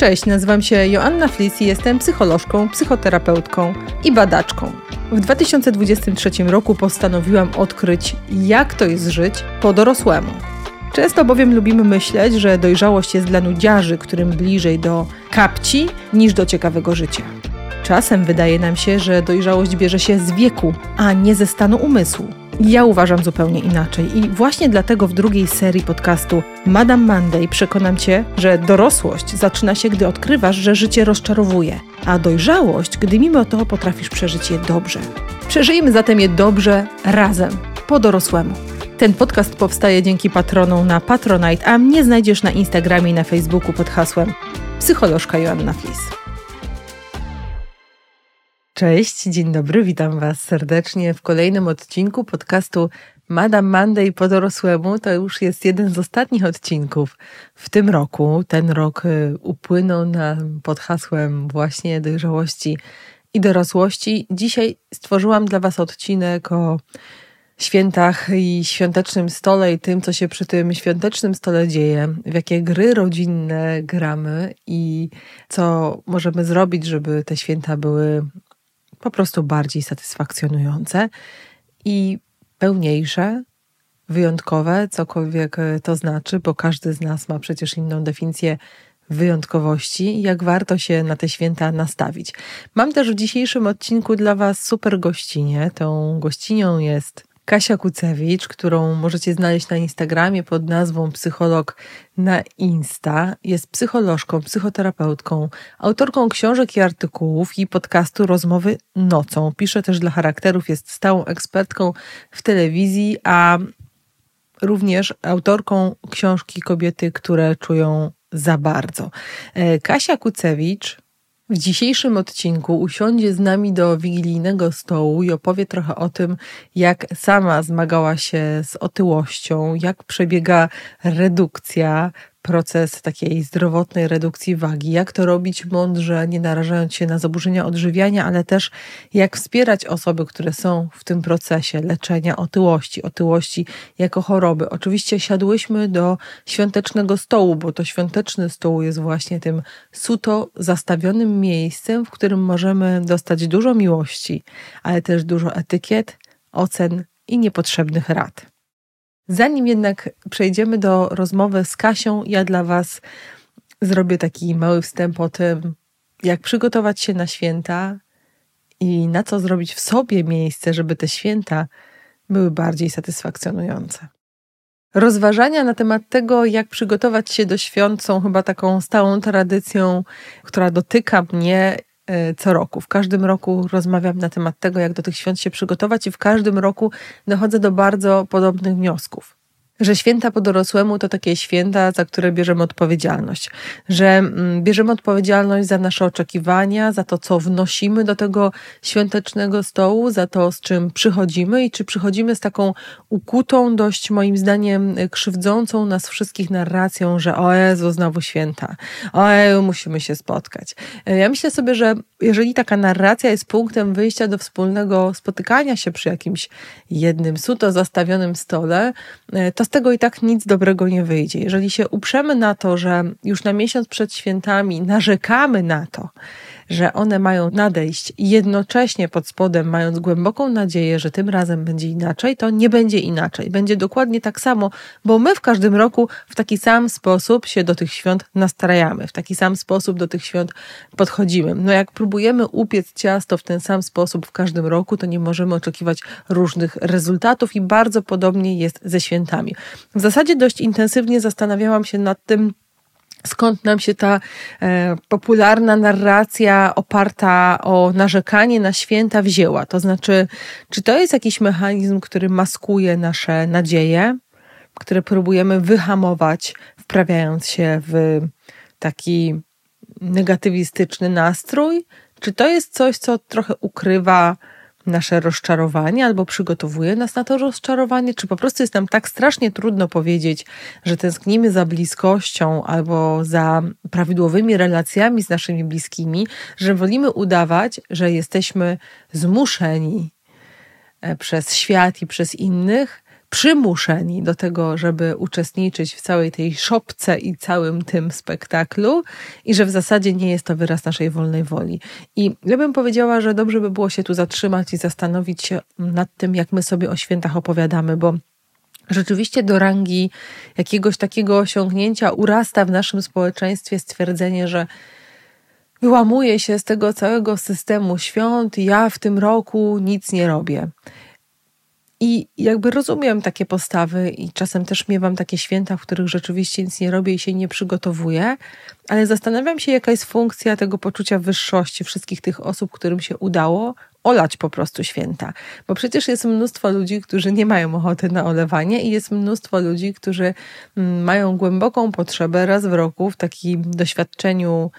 Cześć, nazywam się Joanna Flis i jestem psycholożką, psychoterapeutką i badaczką. W 2023 roku postanowiłam odkryć, jak to jest żyć po dorosłemu. Często bowiem lubimy myśleć, że dojrzałość jest dla nudziarzy, którym bliżej do kapci niż do ciekawego życia. Czasem wydaje nam się, że dojrzałość bierze się z wieku, a nie ze stanu umysłu. Ja uważam zupełnie inaczej i właśnie dlatego w drugiej serii podcastu Madame Monday przekonam Cię, że dorosłość zaczyna się, gdy odkrywasz, że życie rozczarowuje, a dojrzałość, gdy mimo to potrafisz przeżyć je dobrze. Przeżyjmy zatem je dobrze razem, po dorosłemu. Ten podcast powstaje dzięki patronom na Patronite, a mnie znajdziesz na Instagramie i na Facebooku pod hasłem psycholożka Joanna Flis. Cześć, dzień dobry, witam Was serdecznie w kolejnym odcinku podcastu Madame Monday po dorosłemu. To już jest jeden z ostatnich odcinków w tym roku. Ten rok y, upłynął nam pod hasłem właśnie dojrzałości i dorosłości. Dzisiaj stworzyłam dla Was odcinek o świętach i świątecznym stole i tym, co się przy tym świątecznym stole dzieje, w jakie gry rodzinne gramy i co możemy zrobić, żeby te święta były po prostu bardziej satysfakcjonujące i pełniejsze, wyjątkowe, cokolwiek to znaczy, bo każdy z nas ma przecież inną definicję wyjątkowości jak warto się na te święta nastawić. Mam też w dzisiejszym odcinku dla Was super gościnie. Tą gościnią jest Kasia Kucewicz, którą możecie znaleźć na Instagramie pod nazwą Psycholog na Insta. Jest psycholożką, psychoterapeutką, autorką książek i artykułów i podcastu Rozmowy nocą. Pisze też dla charakterów, jest stałą ekspertką w telewizji, a również autorką książki Kobiety, które czują za bardzo. E, Kasia Kucewicz w dzisiejszym odcinku usiądzie z nami do wigilijnego stołu i opowie trochę o tym, jak sama zmagała się z otyłością, jak przebiega redukcja, proces takiej zdrowotnej redukcji wagi, jak to robić mądrze, nie narażając się na zaburzenia odżywiania, ale też jak wspierać osoby, które są w tym procesie leczenia otyłości, otyłości jako choroby. Oczywiście siadłyśmy do świątecznego stołu, bo to świąteczny stół jest właśnie tym suto zastawionym miejscem, w którym możemy dostać dużo miłości, ale też dużo etykiet, ocen i niepotrzebnych rad. Zanim jednak przejdziemy do rozmowy z Kasią, ja dla Was zrobię taki mały wstęp o tym, jak przygotować się na święta i na co zrobić w sobie miejsce, żeby te święta były bardziej satysfakcjonujące. Rozważania na temat tego, jak przygotować się do świąt, są chyba taką stałą tradycją, która dotyka mnie co roku. W każdym roku rozmawiam na temat tego, jak do tych świąt się przygotować, i w każdym roku dochodzę do bardzo podobnych wniosków że święta po dorosłemu to takie święta, za które bierzemy odpowiedzialność, że mm, bierzemy odpowiedzialność za nasze oczekiwania, za to, co wnosimy do tego świątecznego stołu, za to, z czym przychodzimy i czy przychodzimy z taką ukutą, dość moim zdaniem krzywdzącą nas wszystkich narracją, że o Jezu, znowu święta, o Jezu, musimy się spotkać. Ja myślę sobie, że jeżeli taka narracja jest punktem wyjścia do wspólnego spotykania się przy jakimś jednym suto zastawionym stole, to tego i tak nic dobrego nie wyjdzie. Jeżeli się uprzemy na to, że już na miesiąc przed świętami narzekamy na to, że one mają nadejść i jednocześnie pod spodem, mając głęboką nadzieję, że tym razem będzie inaczej, to nie będzie inaczej. Będzie dokładnie tak samo, bo my w każdym roku w taki sam sposób się do tych świąt nastrajamy, w taki sam sposób do tych świąt podchodzimy. No jak próbujemy upiec ciasto w ten sam sposób w każdym roku, to nie możemy oczekiwać różnych rezultatów i bardzo podobnie jest ze świętami. W zasadzie dość intensywnie zastanawiałam się nad tym, skąd nam się ta e, popularna narracja oparta o narzekanie na święta wzięła. To znaczy, czy to jest jakiś mechanizm, który maskuje nasze nadzieje, które próbujemy wyhamować, wprawiając się w taki negatywistyczny nastrój? Czy to jest coś, co trochę ukrywa nasze rozczarowanie albo przygotowuje nas na to rozczarowanie, czy po prostu jest nam tak strasznie trudno powiedzieć, że tęsknimy za bliskością albo za prawidłowymi relacjami z naszymi bliskimi, że wolimy udawać, że jesteśmy zmuszeni e, przez świat i przez innych przymuszeni do tego, żeby uczestniczyć w całej tej szopce i całym tym spektaklu i że w zasadzie nie jest to wyraz naszej wolnej woli. I ja bym powiedziała, że dobrze by było się tu zatrzymać i zastanowić się nad tym, jak my sobie o świętach opowiadamy, bo rzeczywiście do rangi jakiegoś takiego osiągnięcia urasta w naszym społeczeństwie stwierdzenie, że wyłamuje się z tego całego systemu świąt, ja w tym roku nic nie robię. I jakby rozumiem takie postawy i czasem też miewam takie święta, w których rzeczywiście nic nie robię i się nie przygotowuję, ale zastanawiam się, jaka jest funkcja tego poczucia wyższości wszystkich tych osób, którym się udało olać po prostu święta. Bo przecież jest mnóstwo ludzi, którzy nie mają ochoty na olewanie i jest mnóstwo ludzi, którzy mm, mają głęboką potrzebę raz w roku w takim doświadczeniu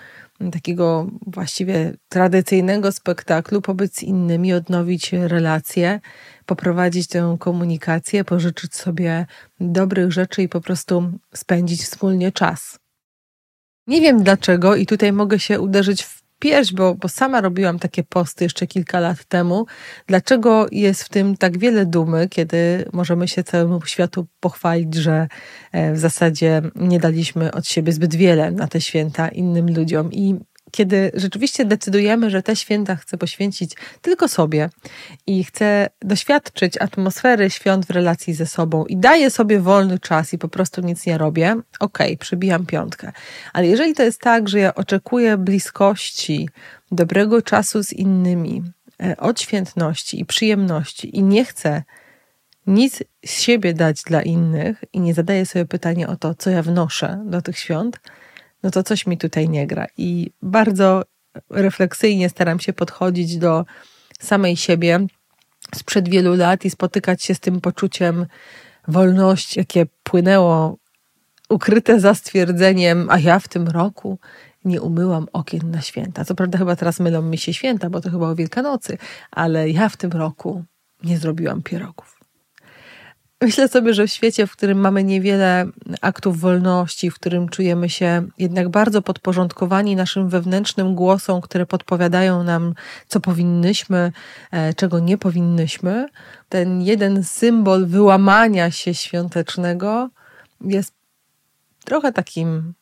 takiego właściwie tradycyjnego spektaklu, pobyć z innymi, odnowić relacje, poprowadzić tę komunikację, pożyczyć sobie dobrych rzeczy i po prostu spędzić wspólnie czas. Nie wiem dlaczego, i tutaj mogę się uderzyć w pierś, bo, bo sama robiłam takie posty jeszcze kilka lat temu. Dlaczego jest w tym tak wiele dumy, kiedy możemy się całemu światu pochwalić, że e, w zasadzie nie daliśmy od siebie zbyt wiele na te święta innym ludziom. I kiedy rzeczywiście decydujemy, że te święta chcę poświęcić tylko sobie i chcę doświadczyć atmosfery świąt w relacji ze sobą i daję sobie wolny czas i po prostu nic nie robię, okej, okay, przybijam piątkę. Ale jeżeli to jest tak, że ja oczekuję bliskości, dobrego czasu z innymi, e, odświętności i przyjemności i nie chcę nic z siebie dać dla innych i nie zadaję sobie pytania o to, co ja wnoszę do tych świąt, no to coś mi tutaj nie gra. I bardzo refleksyjnie staram się podchodzić do samej siebie sprzed wielu lat i spotykać się z tym poczuciem wolności, jakie płynęło ukryte za stwierdzeniem, a ja w tym roku nie umyłam okien na święta. Co prawda chyba teraz mylą mi się święta, bo to chyba o Wielkanocy, ale ja w tym roku nie zrobiłam pierogów. Myślę sobie, że w świecie, w którym mamy niewiele aktów wolności, w którym czujemy się jednak bardzo podporządkowani naszym wewnętrznym głosom, które podpowiadają nam, co powinnyśmy, e, czego nie powinnyśmy, ten jeden symbol wyłamania się świątecznego jest trochę takim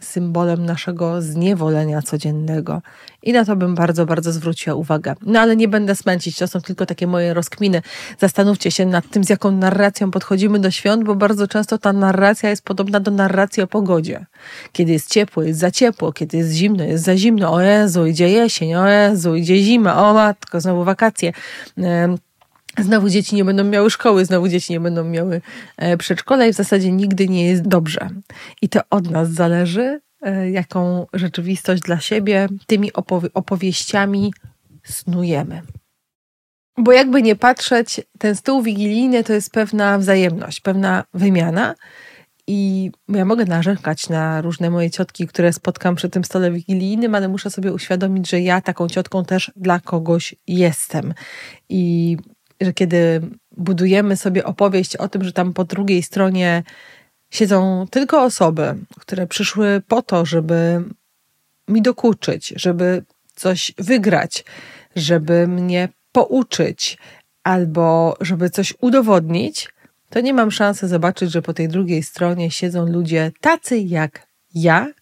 symbolem naszego zniewolenia codziennego. I na to bym bardzo, bardzo zwróciła uwagę. No ale nie będę smęcić, to są tylko takie moje rozkminy. Zastanówcie się nad tym, z jaką narracją podchodzimy do świąt, bo bardzo często ta narracja jest podobna do narracji o pogodzie. Kiedy jest ciepło, jest za ciepło, kiedy jest zimno, jest za zimno. O Jezu, idzie jesień, o Jezu, idzie zima, o matko, znowu wakacje. Znowu dzieci nie będą miały szkoły, znowu dzieci nie będą miały e, przedszkola i w zasadzie nigdy nie jest dobrze. I to od nas zależy, e, jaką rzeczywistość dla siebie tymi opowie opowieściami snujemy. Bo jakby nie patrzeć, ten stół wigilijny to jest pewna wzajemność, pewna wymiana. I ja mogę narzekać na różne moje ciotki, które spotkam przy tym stole wigilijnym, ale muszę sobie uświadomić, że ja taką ciotką też dla kogoś jestem. I że kiedy budujemy sobie opowieść o tym, że tam po drugiej stronie siedzą tylko osoby, które przyszły po to, żeby mi dokuczyć, żeby coś wygrać, żeby mnie pouczyć albo żeby coś udowodnić, to nie mam szansy zobaczyć, że po tej drugiej stronie siedzą ludzie tacy jak ja,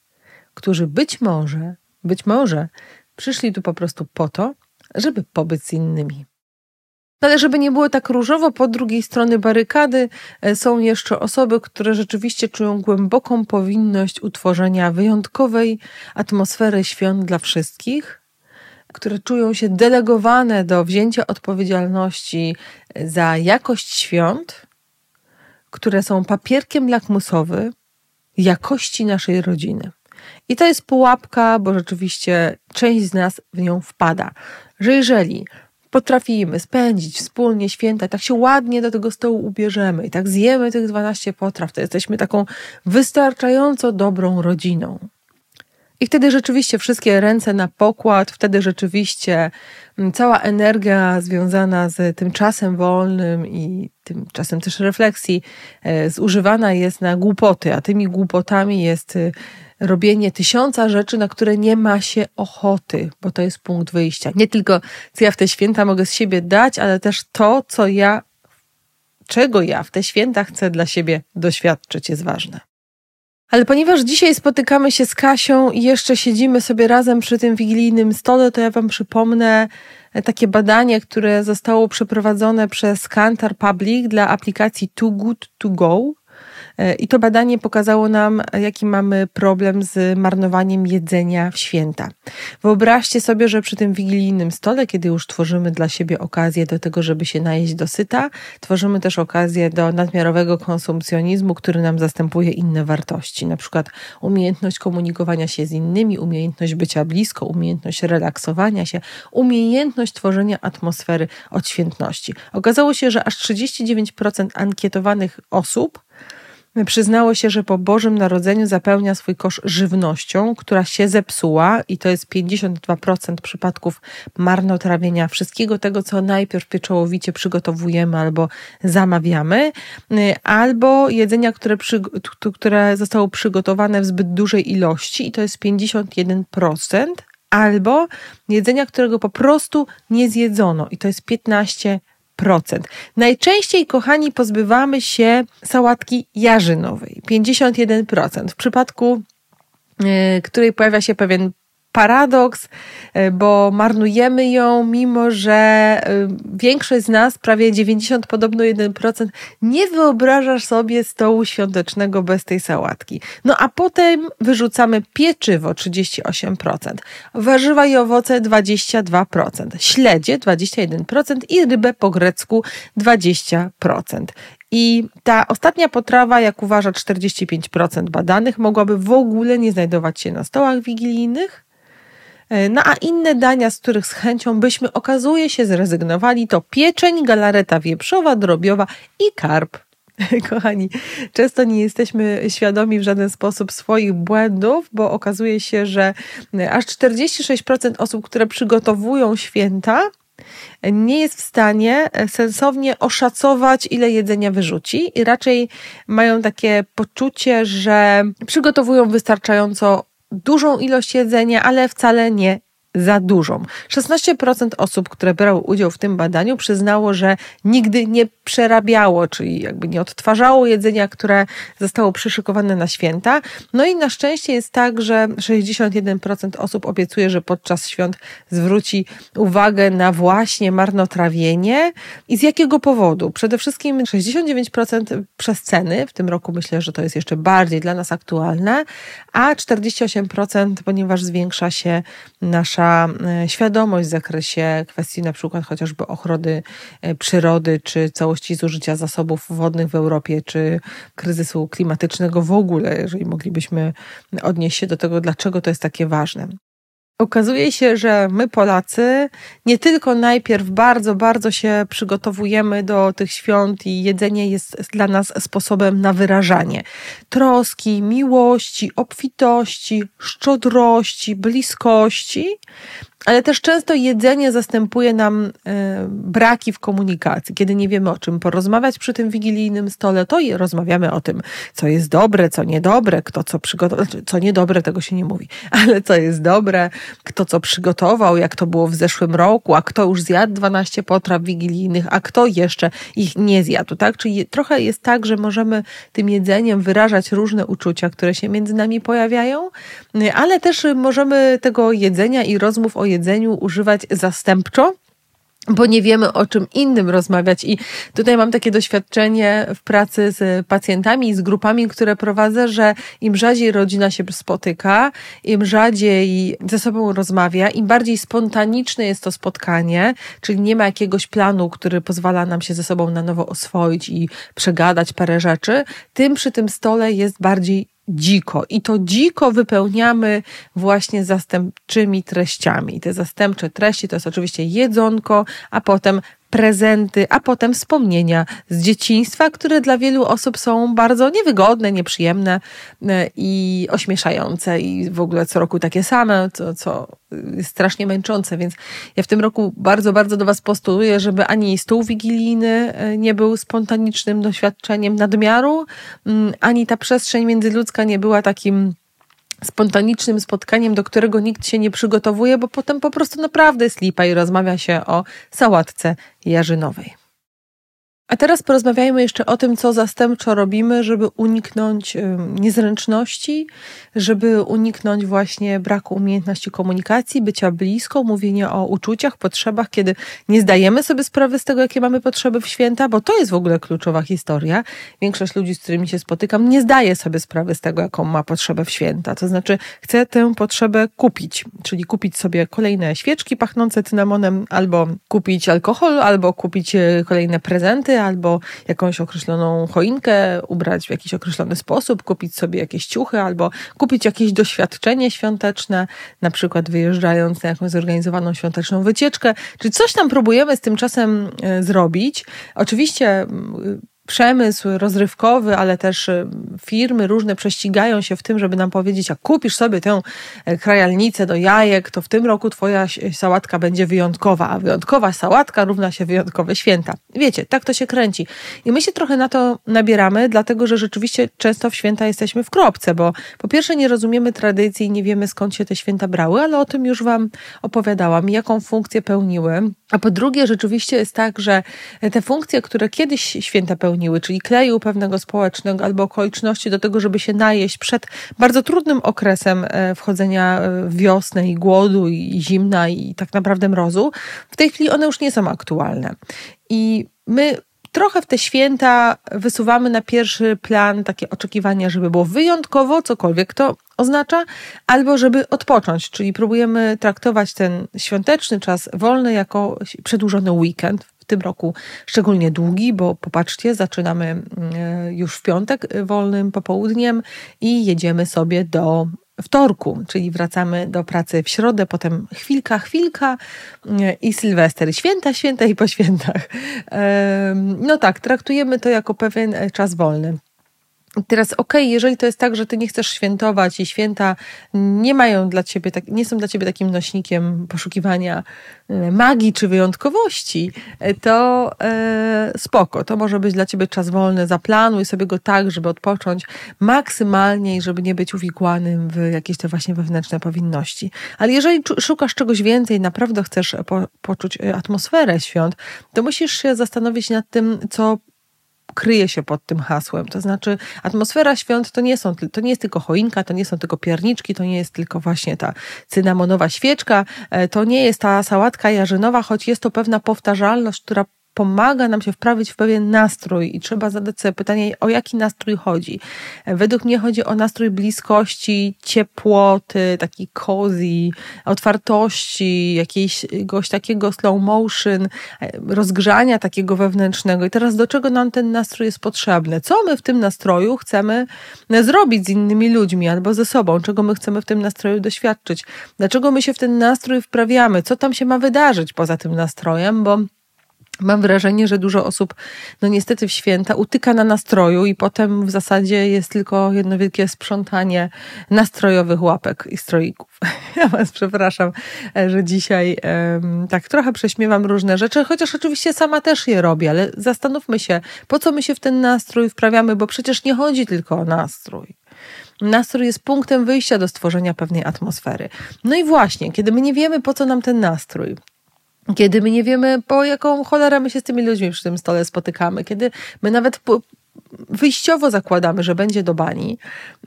którzy być może, być może przyszli tu po prostu po to, żeby pobyć z innymi. Ale żeby nie było tak różowo, po drugiej stronie barykady e, są jeszcze osoby, które rzeczywiście czują głęboką powinność utworzenia wyjątkowej atmosfery świąt dla wszystkich, które czują się delegowane do wzięcia odpowiedzialności e, za jakość świąt, które są papierkiem lakmusowym jakości naszej rodziny. I to jest pułapka, bo rzeczywiście część z nas w nią wpada, że jeżeli potrafimy spędzić wspólnie święta, tak się ładnie do tego stołu ubierzemy i tak zjemy tych 12 potraw, to jesteśmy taką wystarczająco dobrą rodziną. I wtedy rzeczywiście wszystkie ręce na pokład, wtedy rzeczywiście mm, cała energia związana z tym czasem wolnym i tym czasem też refleksji e, zużywana jest na głupoty, a tymi głupotami jest y, robienie tysiąca rzeczy, na które nie ma się ochoty, bo to jest punkt wyjścia. Nie tylko co ja w te święta mogę z siebie dać, ale też to, co ja czego ja w te święta chcę dla siebie doświadczyć, jest ważne. Ale ponieważ dzisiaj spotykamy się z Kasią i jeszcze siedzimy sobie razem przy tym wigilijnym stole, to ja Wam przypomnę takie badanie, które zostało przeprowadzone przez Kantar Public dla aplikacji Too Good To Go. E, I to badanie pokazało nam, jaki mamy problem z marnowaniem jedzenia w święta. Wyobraźcie sobie, że przy tym wigilijnym stole, kiedy już tworzymy dla siebie okazję do tego, żeby się najeść dosyta, tworzymy też okazję do nadmiarowego konsumpcjonizmu, który nam zastępuje inne wartości, na przykład umiejętność komunikowania się z innymi, umiejętność bycia blisko, umiejętność relaksowania się, umiejętność tworzenia atmosfery odświętności. Okazało się, że aż 39% ankietowanych osób Przyznało się, że po Bożym Narodzeniu zapełnia swój kosz żywnością, która się zepsuła, i to jest 52% przypadków marnotrawienia wszystkiego tego, co najpierw pieczołowicie przygotowujemy albo zamawiamy, albo jedzenia, które, przy, które zostało przygotowane w zbyt dużej ilości, i to jest 51%, albo jedzenia, którego po prostu nie zjedzono, i to jest 15%. Najczęściej, kochani, pozbywamy się sałatki jarzynowej 51%. W przypadku y, której pojawia się pewien paradoks, e, bo marnujemy ją, mimo że e, większość z nas, prawie 90, podobno 1%, nie wyobrażasz sobie stołu świątecznego bez tej sałatki. No a potem wyrzucamy pieczywo 38%, warzywa i owoce 22%, śledzie 21% i rybę po grecku 20%. I ta ostatnia potrawa, jak uważa 45% badanych, mogłaby w ogóle nie znajdować się na stołach wigilijnych, no a inne dania, z których z chęcią byśmy okazuje się zrezygnowali, to pieczeń, galareta wieprzowa, drobiowa i karp. Kochani, często nie jesteśmy świadomi w żaden sposób swoich błędów, bo okazuje się, że aż 46% osób, które przygotowują święta, nie jest w stanie sensownie oszacować, ile jedzenia wyrzuci, i raczej mają takie poczucie, że przygotowują wystarczająco dużą ilość jedzenia, ale wcale nie za dużą. 16% osób, które brały udział w tym badaniu, przyznało, że nigdy nie przerabiało, czyli jakby nie odtwarzało jedzenia, które zostało przyszykowane na święta. No i na szczęście jest tak, że 61% osób obiecuje, że podczas świąt zwróci uwagę na właśnie marnotrawienie. I z jakiego powodu? Przede wszystkim 69% przez ceny, w tym roku myślę, że to jest jeszcze bardziej dla nas aktualne, a 48%, ponieważ zwiększa się nasza nasza e, świadomość w zakresie kwestii na przykład chociażby ochrony e, przyrody, czy całości zużycia zasobów wodnych w Europie, czy kryzysu klimatycznego w ogóle, jeżeli moglibyśmy odnieść się do tego, dlaczego to jest takie ważne. Okazuje się, że my Polacy nie tylko najpierw bardzo, bardzo się przygotowujemy do tych świąt i jedzenie jest dla nas sposobem na wyrażanie troski, miłości, obfitości, szczodrości, bliskości, ale też często jedzenie zastępuje nam e, braki w komunikacji. Kiedy nie wiemy o czym porozmawiać przy tym wigilijnym stole, to i rozmawiamy o tym, co jest dobre, co niedobre, kto co przygotował. Znaczy, co niedobre, tego się nie mówi, ale co jest dobre, kto co przygotował, jak to było w zeszłym roku, a kto już zjadł 12 potraw wigilijnych, a kto jeszcze ich nie zjadł, tak? Czyli trochę jest tak, że możemy tym jedzeniem wyrażać różne uczucia, które się między nami pojawiają, ale też możemy tego jedzenia i rozmów o jedzeniu używać zastępczo, bo nie wiemy o czym innym rozmawiać. I tutaj mam takie doświadczenie w pracy z pacjentami i z grupami, które prowadzę, że im rzadziej rodzina się spotyka, im rzadziej ze sobą rozmawia, im bardziej spontaniczne jest to spotkanie, czyli nie ma jakiegoś planu, który pozwala nam się ze sobą na nowo oswoić i przegadać parę rzeczy, tym przy tym stole jest bardziej dziko. I to dziko wypełniamy właśnie zastępczymi treściami. Te zastępcze treści to jest oczywiście jedzonko, a potem prezenty, a potem wspomnienia z dzieciństwa, które dla wielu osób są bardzo niewygodne, nieprzyjemne e, i ośmieszające i w ogóle co roku takie same, co, co strasznie męczące, więc ja w tym roku bardzo, bardzo do Was postuluję, żeby ani stół wigilijny e, nie był spontanicznym doświadczeniem nadmiaru, mm, ani ta przestrzeń międzyludzka nie była takim spontanicznym spotkaniem, do którego nikt się nie przygotowuje, bo potem po prostu naprawdę jest lipa i rozmawia się o sałatce jarzynowej. A teraz porozmawiajmy jeszcze o tym, co zastępczo robimy, żeby uniknąć niezręczności, żeby uniknąć właśnie braku umiejętności komunikacji, bycia blisko, mówienia o uczuciach, potrzebach, kiedy nie zdajemy sobie sprawy z tego, jakie mamy potrzeby w święta, bo to jest w ogóle kluczowa historia. Większość ludzi, z którymi się spotykam, nie zdaje sobie sprawy z tego, jaką ma potrzebę w święta. To znaczy, chce tę potrzebę kupić, czyli kupić sobie kolejne świeczki pachnące cynamonem, albo kupić alkohol, albo kupić e, kolejne prezenty, albo jakąś określoną choinkę, ubrać w jakiś określony sposób, kupić sobie jakieś ciuchy, albo kupić jakieś doświadczenie świąteczne, na przykład wyjeżdżając na jakąś zorganizowaną świąteczną wycieczkę, czy coś tam próbujemy z tym czasem e, zrobić. Oczywiście przemysł rozrywkowy, ale też y, firmy różne prześcigają się w tym, żeby nam powiedzieć, jak kupisz sobie tę e, krajalnicę do jajek, to w tym roku twoja sałatka będzie wyjątkowa, a wyjątkowa sałatka równa się wyjątkowe święta. Wiecie, tak to się kręci. I my się trochę na to nabieramy, dlatego że rzeczywiście często w święta jesteśmy w kropce, bo po pierwsze nie rozumiemy tradycji, nie wiemy skąd się te święta brały, ale o tym już wam opowiadałam, jaką funkcję pełniły. A po drugie, rzeczywiście jest tak, że te funkcje, które kiedyś święta pełniły, spełniły, czyli kleju pewnego społecznego albo okoliczności do tego, żeby się najeść przed bardzo trudnym okresem e, wchodzenia e, w wiosnę i głodu i zimna i tak naprawdę mrozu, w tej chwili one już nie są aktualne. I my trochę w te święta wysuwamy na pierwszy plan takie oczekiwania, żeby było wyjątkowo, cokolwiek to oznacza, albo żeby odpocząć, czyli próbujemy traktować ten świąteczny czas wolny jako przedłużony weekend, w tym roku szczególnie długi, bo popatrzcie, zaczynamy mm, e, już w piątek wolnym popołudniem i jedziemy sobie do wtorku, czyli wracamy do pracy w środę, potem chwilka, chwilka mm, i Sylwester, święta, święta i po świętach. No tak, traktujemy to jako pewien czas wolny. Teraz, okej, okay, jeżeli to jest tak, że ty nie chcesz świętować i święta nie mają dla ciebie, tak, nie są dla ciebie takim nośnikiem poszukiwania e, magii czy wyjątkowości, e, to e, spoko. To może być dla ciebie czas wolny. Zaplanuj sobie go tak, żeby odpocząć maksymalnie i żeby nie być uwikłanym w jakieś te właśnie wewnętrzne powinności. Ale jeżeli szukasz czegoś więcej, naprawdę chcesz po, poczuć atmosferę świąt, to musisz się zastanowić nad tym, co kryje się pod tym hasłem. To znaczy, atmosfera świąt to nie, są, to nie jest tylko choinka, to nie są tylko pierniczki, to nie jest tylko właśnie ta cynamonowa świeczka, e, to nie jest ta sałatka jarzynowa, choć jest to pewna powtarzalność, która pomaga nam się wprawić w pewien nastrój i trzeba zadać sobie pytanie, o jaki nastrój chodzi. Według mnie chodzi o nastrój bliskości, ciepłoty, taki cozy, otwartości, jakiegoś takiego slow motion, rozgrzania takiego wewnętrznego. I teraz do czego nam ten nastrój jest potrzebny? Co my w tym nastroju chcemy zrobić z innymi ludźmi albo ze sobą? Czego my chcemy w tym nastroju doświadczyć? Dlaczego my się w ten nastrój wprawiamy? Co tam się ma wydarzyć poza tym nastrojem? Bo Mam wrażenie, że dużo osób, no niestety w święta, utyka na nastroju i potem w zasadzie jest tylko jedno wielkie sprzątanie nastrojowych łapek i stroików. Ja Was przepraszam, że dzisiaj um, tak trochę prześmiewam różne rzeczy, chociaż oczywiście sama też je robię, ale zastanówmy się, po co my się w ten nastrój wprawiamy, bo przecież nie chodzi tylko o nastrój. Nastrój jest punktem wyjścia do stworzenia pewnej atmosfery. No i właśnie, kiedy my nie wiemy, po co nam ten nastrój, kiedy my nie wiemy, po jaką cholerę my się z tymi ludźmi przy tym stole spotykamy, kiedy my nawet wyjściowo zakładamy, że będzie do bani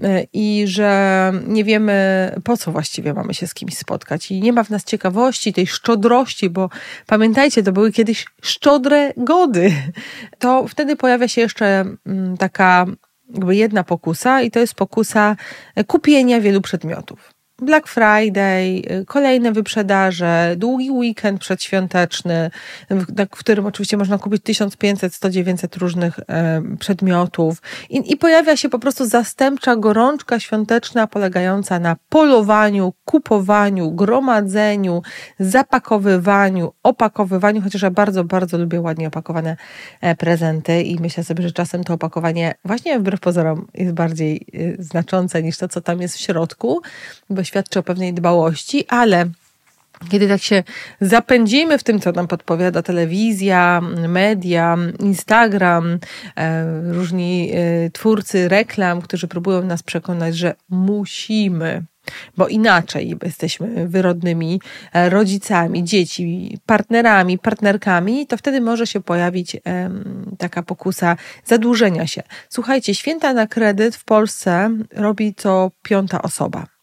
e, i że nie wiemy, po co właściwie mamy się z kimś spotkać. I nie ma w nas ciekawości, tej szczodrości, bo pamiętajcie, to były kiedyś szczodre gody. To wtedy pojawia się jeszcze mm, taka jakby jedna pokusa i to jest pokusa kupienia wielu przedmiotów. Black Friday, y, kolejne wyprzedaże, długi weekend przedświąteczny, w którym oczywiście można kupić 1500, 100, różnych przedmiotów. I, i pojawia się po prostu zastępcza gorączka świąteczna polegająca na polowaniu, kupowaniu, gromadzeniu, zapakowywaniu, opakowywaniu, chociaż ja bardzo, bardzo lubię ładnie opakowane e, prezenty i myślę sobie, że czasem to opakowanie właśnie wbrew pozorom jest bardziej y, znaczące niż to, co tam jest w środku, bo świadczy o pewnej dbałości, ale kiedy tak się zapędzimy w tym, co nam podpowiada telewizja, media, Instagram, e, różni e, twórcy reklam, którzy próbują nas przekonać, że musimy bo inaczej jesteśmy wyrodnymi e, rodzicami, dzieci, partnerami, partnerkami, to wtedy może się pojawić taka pokusa zadłużenia się. Słuchajcie, święta na kredyt w Polsce robi co piąta osoba.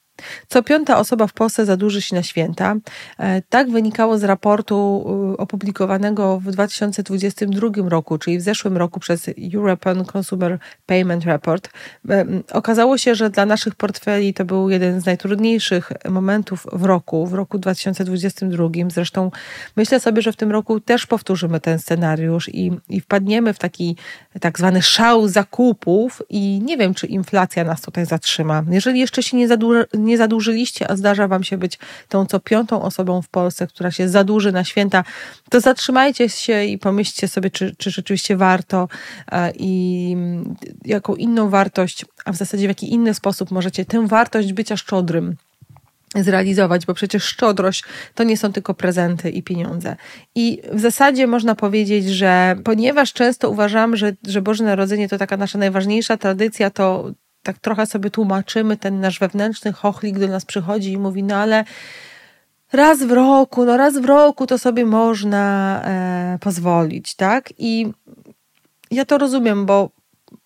Co piąta osoba w Polsce zadłuży się na święta. E, tak wynikało z raportu e, opublikowanego w 2022 roku, czyli w zeszłym roku przez European Consumer Payment Report. E, okazało się, że dla naszych portfeli to był jeden z najtrudniejszych momentów w roku, w roku 2022. Zresztą myślę sobie, że w tym roku też powtórzymy ten scenariusz i, i wpadniemy w taki tak zwany szał zakupów i nie wiem, czy inflacja nas tutaj zatrzyma. Jeżeli jeszcze się nie, zadłuży, nie zadłużyliście, a zdarza Wam się być tą co piątą osobą w Polsce, która się zadłuży na święta, to zatrzymajcie się i pomyślcie sobie, czy, czy rzeczywiście warto e, i jaką inną wartość, a w zasadzie w jaki inny sposób możecie tę wartość bycia szczodrym zrealizować, bo przecież szczodrość to nie są tylko prezenty i pieniądze. I w zasadzie można powiedzieć, że ponieważ często uważam, że, że Boże Narodzenie to taka nasza najważniejsza tradycja, to tak trochę sobie tłumaczymy, ten nasz wewnętrzny chochlik do nas przychodzi i mówi, no ale raz w roku, no raz w roku to sobie można e, pozwolić, tak? I ja to rozumiem, bo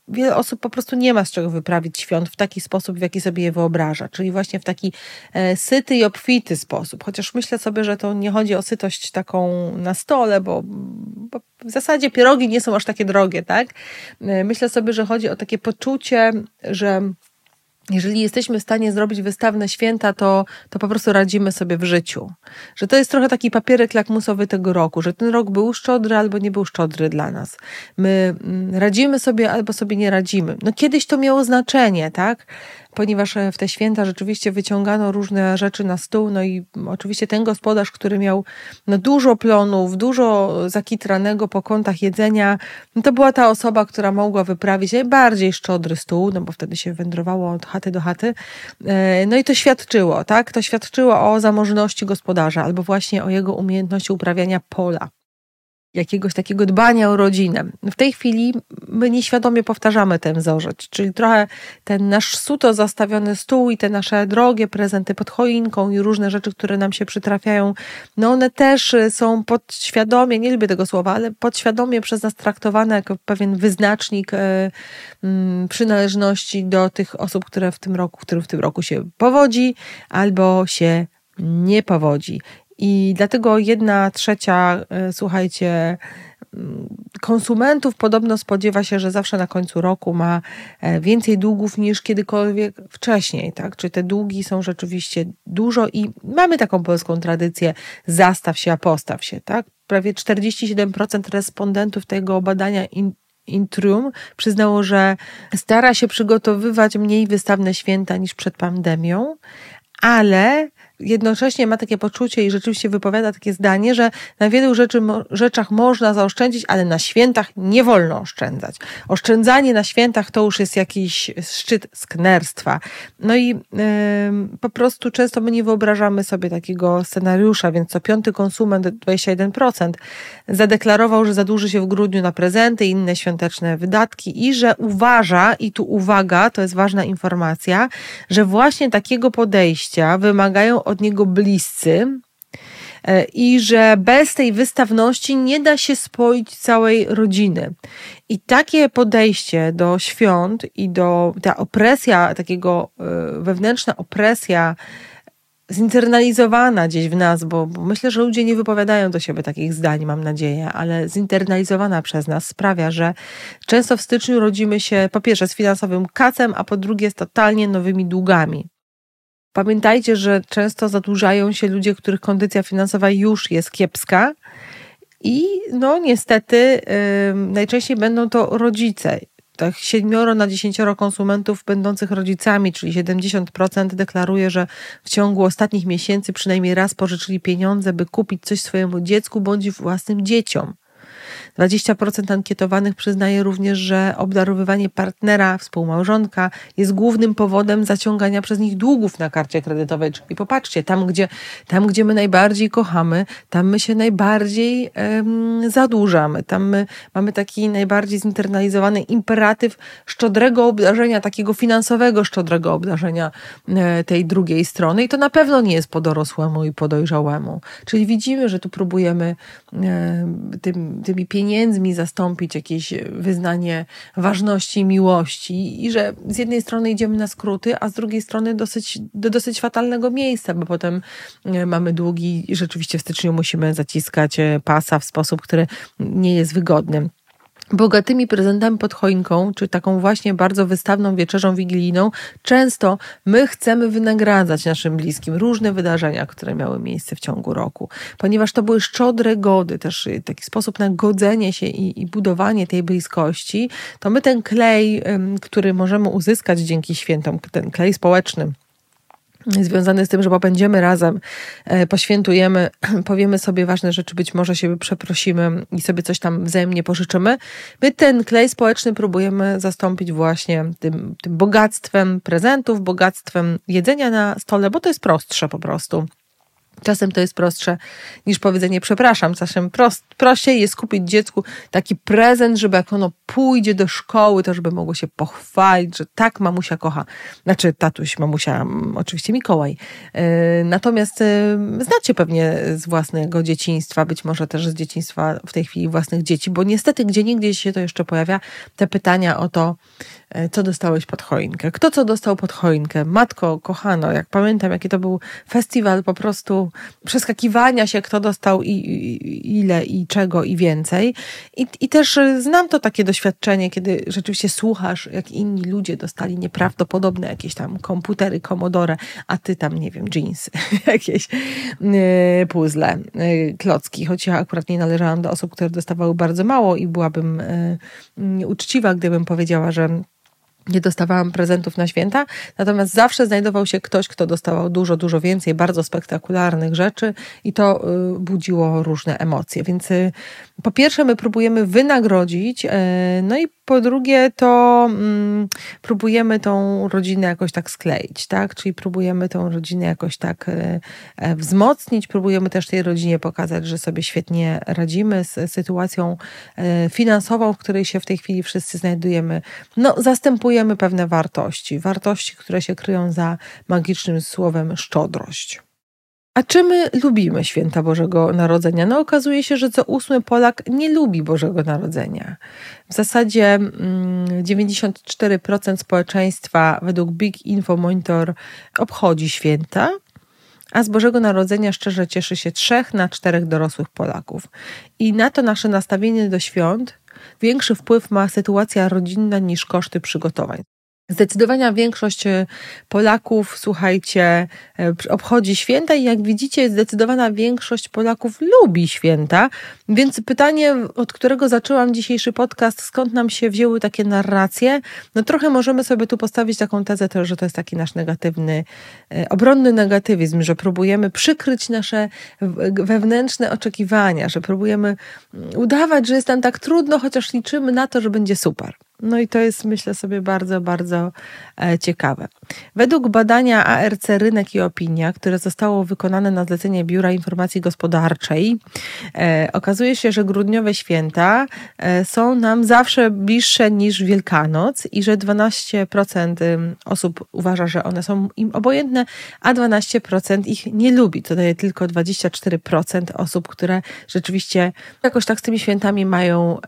wiele osób po prostu nie ma z czego wyprawić świąt w taki sposób, w jaki sobie je wyobraża, czyli właśnie w taki e, syty i obfity sposób. Chociaż myślę sobie, że to nie chodzi o sytość taką na stole, bo, bo w zasadzie pierogi nie są aż takie drogie, tak? E, myślę sobie, że chodzi o takie poczucie, że jeżeli jesteśmy w stanie zrobić wystawne święta, to, to po prostu radzimy sobie w życiu. Że to jest trochę taki papierek lakmusowy tego roku, że ten rok był szczodry albo nie był szczodry dla nas. My mm, radzimy sobie albo sobie nie radzimy. No kiedyś to miało znaczenie, tak? Ponieważ e, w te święta rzeczywiście wyciągano różne rzeczy na stół, no i oczywiście ten gospodarz, który miał no, dużo plonów, dużo zakitranego po kątach jedzenia, no, to była ta osoba, która mogła wyprawić najbardziej szczodry stół, no bo wtedy się wędrowało od chaty do chaty. E, no i to świadczyło, tak? To świadczyło o zamożności gospodarza albo właśnie o jego umiejętności uprawiania pola jakiegoś takiego dbania o rodzinę. W tej chwili my nieświadomie powtarzamy ten wzorzec, czyli trochę ten nasz suto zastawiony stół i te nasze drogie prezenty pod choinką i różne rzeczy, które nam się przytrafiają, no one też są podświadomie, nie lubię tego słowa, ale podświadomie przez nas traktowane jako pewien wyznacznik e, mm, przynależności do tych osób, które w tym roku, którym w tym roku się powodzi albo się nie powodzi. I dlatego jedna trzecia, e, słuchajcie, mm, konsumentów podobno spodziewa się, że zawsze na końcu roku ma e, więcej długów niż kiedykolwiek wcześniej, tak? Czy te długi są rzeczywiście dużo i mamy taką polską tradycję zastaw się, a postaw się, tak? Prawie 47% respondentów tego badania in, Intrum przyznało, że stara się przygotowywać mniej wystawne święta niż przed pandemią, ale jednocześnie ma takie poczucie i rzeczywiście wypowiada takie zdanie, że na wielu rzeczy, rzeczach można zaoszczędzić, ale na świętach nie wolno oszczędzać. Oszczędzanie na świętach to już jest jakiś szczyt sknerstwa. No i yy, po prostu często my nie wyobrażamy sobie takiego scenariusza, więc co piąty konsument, 21%, zadeklarował, że zadłuży się w grudniu na prezenty i inne świąteczne wydatki i że uważa, i tu uwaga, to jest ważna informacja, że właśnie takiego podejścia wymagają od niego bliscy e, i że bez tej wystawności nie da się spoić całej rodziny. I takie podejście do świąt i do ta opresja, takiego e, wewnętrzna opresja, zinternalizowana gdzieś w nas, bo, bo, myślę, że ludzie nie wypowiadają do siebie takich zdań, mam nadzieję, ale zinternalizowana przez nas sprawia, że często w styczniu rodzimy się po pierwsze z finansowym kacem, a po drugie z totalnie nowymi długami. Pamiętajcie, że często zadłużają się ludzie, których kondycja finansowa już jest kiepska. I no niestety yy, najczęściej będą to rodzice. Tak siedmioro na dziesięcioro konsumentów będących rodzicami, czyli 70% deklaruje, że w ciągu ostatnich miesięcy przynajmniej raz pożyczyli pieniądze, by kupić coś swojemu dziecku bądź własnym dzieciom. 20% ankietowanych przyznaje również, że obdarowywanie partnera, współmałżonka jest głównym powodem zaciągania przez nich długów na karcie kredytowej. Czyli popatrzcie, tam gdzie, tam, gdzie my najbardziej kochamy, tam my się najbardziej um, zadłużamy. Tam my mamy taki najbardziej zinternalizowany imperatyw szczodrego obdarzenia, takiego finansowego szczodrego obdarzenia e, tej drugiej strony. I to na pewno nie jest po dorosłemu i po dojrzałemu. Czyli widzimy, że tu próbujemy e, tym, tymi pieniędzmi zastąpić jakieś wyznanie ważności miłości i że z jednej strony idziemy na skróty, a z drugiej strony dosyć, do dosyć fatalnego miejsca, bo potem e, mamy długi i rzeczywiście w styczniu musimy zaciskać pasa w sposób, który nie jest wygodny bogatymi prezentami pod choinką, czy taką właśnie bardzo wystawną wieczerzą wigilijną, często my chcemy wynagradzać naszym bliskim różne wydarzenia, które miały miejsce w ciągu roku. Ponieważ to były szczodre gody, też taki sposób na godzenie się i, i budowanie tej bliskości, to my ten klej, który możemy uzyskać dzięki świętom, ten klej społeczny, związany z tym, że popędziemy razem, e, poświętujemy, powiemy sobie ważne rzeczy, być może się przeprosimy i sobie coś tam wzajemnie pożyczymy. My ten klej społeczny próbujemy zastąpić właśnie tym, tym bogactwem prezentów, bogactwem jedzenia na stole, bo to jest prostsze po prostu. Czasem to jest prostsze niż powiedzenie przepraszam. Czasem prost, prościej jest kupić dziecku taki prezent, żeby jak ono pójdzie do szkoły, to żeby mogło się pochwalić, że tak mamusia kocha. Znaczy tatuś, mamusia, oczywiście Mikołaj. E, natomiast e, znacie pewnie z własnego dzieciństwa, być może też z dzieciństwa w tej chwili własnych dzieci, bo niestety gdzie nigdzie się to jeszcze pojawia, te pytania o to, co dostałeś pod choinkę. Kto co dostał pod choinkę? Matko, kochano, jak pamiętam, jaki to był festiwal po prostu przeskakiwania się, kto dostał i, i ile i czego i więcej. I, I też e, znam to takie doświadczenie, kiedy rzeczywiście słuchasz, jak inni ludzie dostali nieprawdopodobne jakieś tam komputery Commodore, a ty tam, nie wiem, jeansy, jakieś yy, puzzle, yy, klocki. Choć ja akurat nie należałam do osób, które dostawały bardzo mało i byłabym yy, uczciwa, gdybym powiedziała, że nie dostawałam prezentów na święta, natomiast zawsze znajdował się ktoś, kto dostawał dużo, dużo więcej bardzo spektakularnych rzeczy i to y, budziło różne emocje. Więc y, po pierwsze, my próbujemy wynagrodzić, y, no i po drugie, to mm, próbujemy tą rodzinę jakoś tak skleić, tak? Czyli próbujemy tą rodzinę jakoś tak e, wzmocnić, próbujemy też tej rodzinie pokazać, że sobie świetnie radzimy z sytuacją e, finansową, w której się w tej chwili wszyscy znajdujemy. No, zastępujemy pewne wartości, wartości, które się kryją za magicznym słowem szczodrość. A czy my lubimy święta Bożego Narodzenia? No okazuje się, że co ósmy Polak nie lubi Bożego Narodzenia. W zasadzie 94% mm, społeczeństwa według Big Info Monitor obchodzi święta, a z Bożego Narodzenia szczerze cieszy się trzech na czterech dorosłych Polaków. I na to nasze nastawienie do świąt większy wpływ ma sytuacja rodzinna niż koszty przygotowań. Zdecydowana większość e, Polaków, słuchajcie, e, obchodzi święta i jak widzicie, zdecydowana większość Polaków lubi święta. Więc pytanie, od którego zaczęłam dzisiejszy podcast, skąd nam się wzięły takie narracje? No trochę możemy sobie tu postawić taką tezę też, że to jest taki nasz negatywny, e, obronny negatywizm, że próbujemy przykryć nasze wewnętrzne oczekiwania, że próbujemy mm, udawać, że jest nam tak trudno, chociaż liczymy na to, że będzie super. No i to jest, myślę sobie, bardzo, bardzo e, ciekawe. Według badania ARC Rynek i Opinia, które zostało wykonane na zlecenie Biura Informacji Gospodarczej, e, okazuje się, że grudniowe święta e, są nam zawsze bliższe niż Wielkanoc i że 12% osób uważa, że one są im obojętne, a 12% ich nie lubi. To daje tylko 24% osób, które rzeczywiście jakoś tak z tymi świętami mają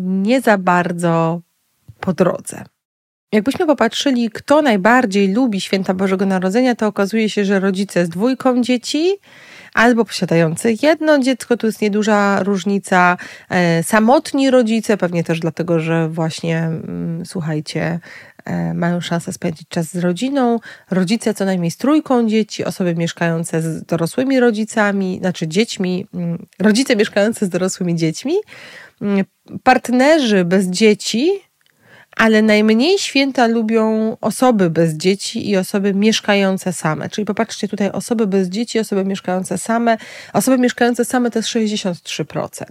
nie za bardzo bardzo po drodze. Jakbyśmy popatrzyli, kto najbardziej lubi święta Bożego Narodzenia, to okazuje się, że rodzice z dwójką dzieci albo posiadający jedno dziecko, tu jest nieduża różnica, e, samotni rodzice, pewnie też dlatego, że właśnie, mm, słuchajcie, mają szansę spędzić czas z rodziną, rodzice co najmniej z trójką dzieci, osoby mieszkające z dorosłymi rodzicami, znaczy dziećmi, mm, rodzice mieszkające z dorosłymi dziećmi, mm, partnerzy bez dzieci, ale najmniej święta lubią osoby bez dzieci i osoby mieszkające same. Czyli popatrzcie tutaj, osoby bez dzieci, osoby mieszkające same. Osoby mieszkające same to jest 63%.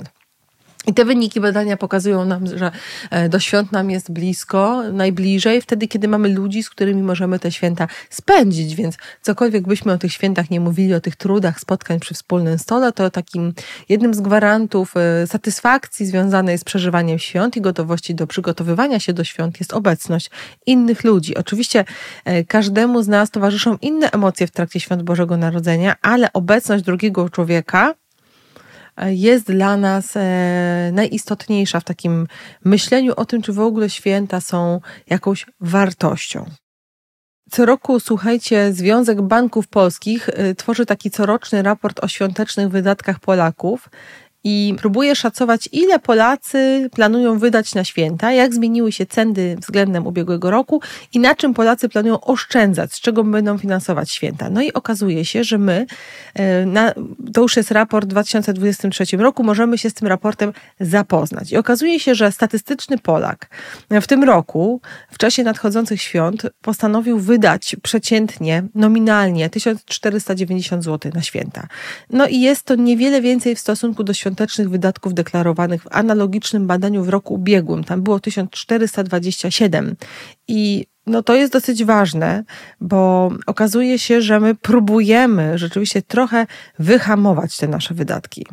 I te wyniki badania pokazują nam, że e, do świąt nam jest blisko, najbliżej, wtedy, kiedy mamy ludzi, z którymi możemy te święta spędzić. Więc cokolwiek byśmy o tych świętach nie mówili, o tych trudach spotkań przy wspólnym stole, to takim jednym z gwarantów e, satysfakcji związanej z przeżywaniem świąt i gotowości do przygotowywania się do świąt jest obecność innych ludzi. Oczywiście e, każdemu z nas towarzyszą inne emocje w trakcie świąt Bożego Narodzenia, ale obecność drugiego człowieka jest dla nas e, najistotniejsza w takim myśleniu o tym, czy w ogóle święta są jakąś wartością. Co roku, słuchajcie, Związek Banków Polskich e, tworzy taki coroczny raport o świątecznych wydatkach Polaków i próbuję szacować, ile Polacy planują wydać na święta, jak zmieniły się ceny względem ubiegłego roku i na czym Polacy planują oszczędzać, z czego będą finansować święta. No i okazuje się, że my, e, na, to już jest raport w 2023 roku, możemy się z tym raportem zapoznać. I okazuje się, że statystyczny Polak w tym roku, w czasie nadchodzących świąt, postanowił wydać przeciętnie, nominalnie 1490 zł na święta. No i jest to niewiele więcej w stosunku do świąt świątecznych wydatków deklarowanych w analogicznym badaniu w roku ubiegłym. Tam było 1427 i no to jest dosyć ważne, bo okazuje się, że my próbujemy rzeczywiście trochę wyhamować te nasze wydatki.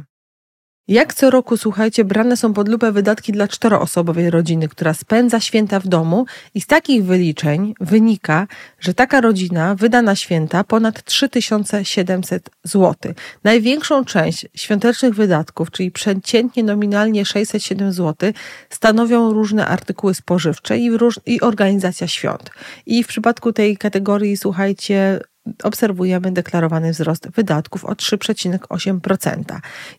Jak co roku, słuchajcie, brane są pod lupę wydatki dla czteroosobowej rodziny, która spędza święta w domu i z takich wyliczeń wynika, że taka rodzina wyda na święta ponad 3700 zł. Największą część świątecznych wydatków, czyli przeciętnie nominalnie 607 zł, stanowią różne artykuły spożywcze i, i organizacja świąt. I w przypadku tej kategorii, słuchajcie, obserwujemy deklarowany wzrost wydatków o 3,8%.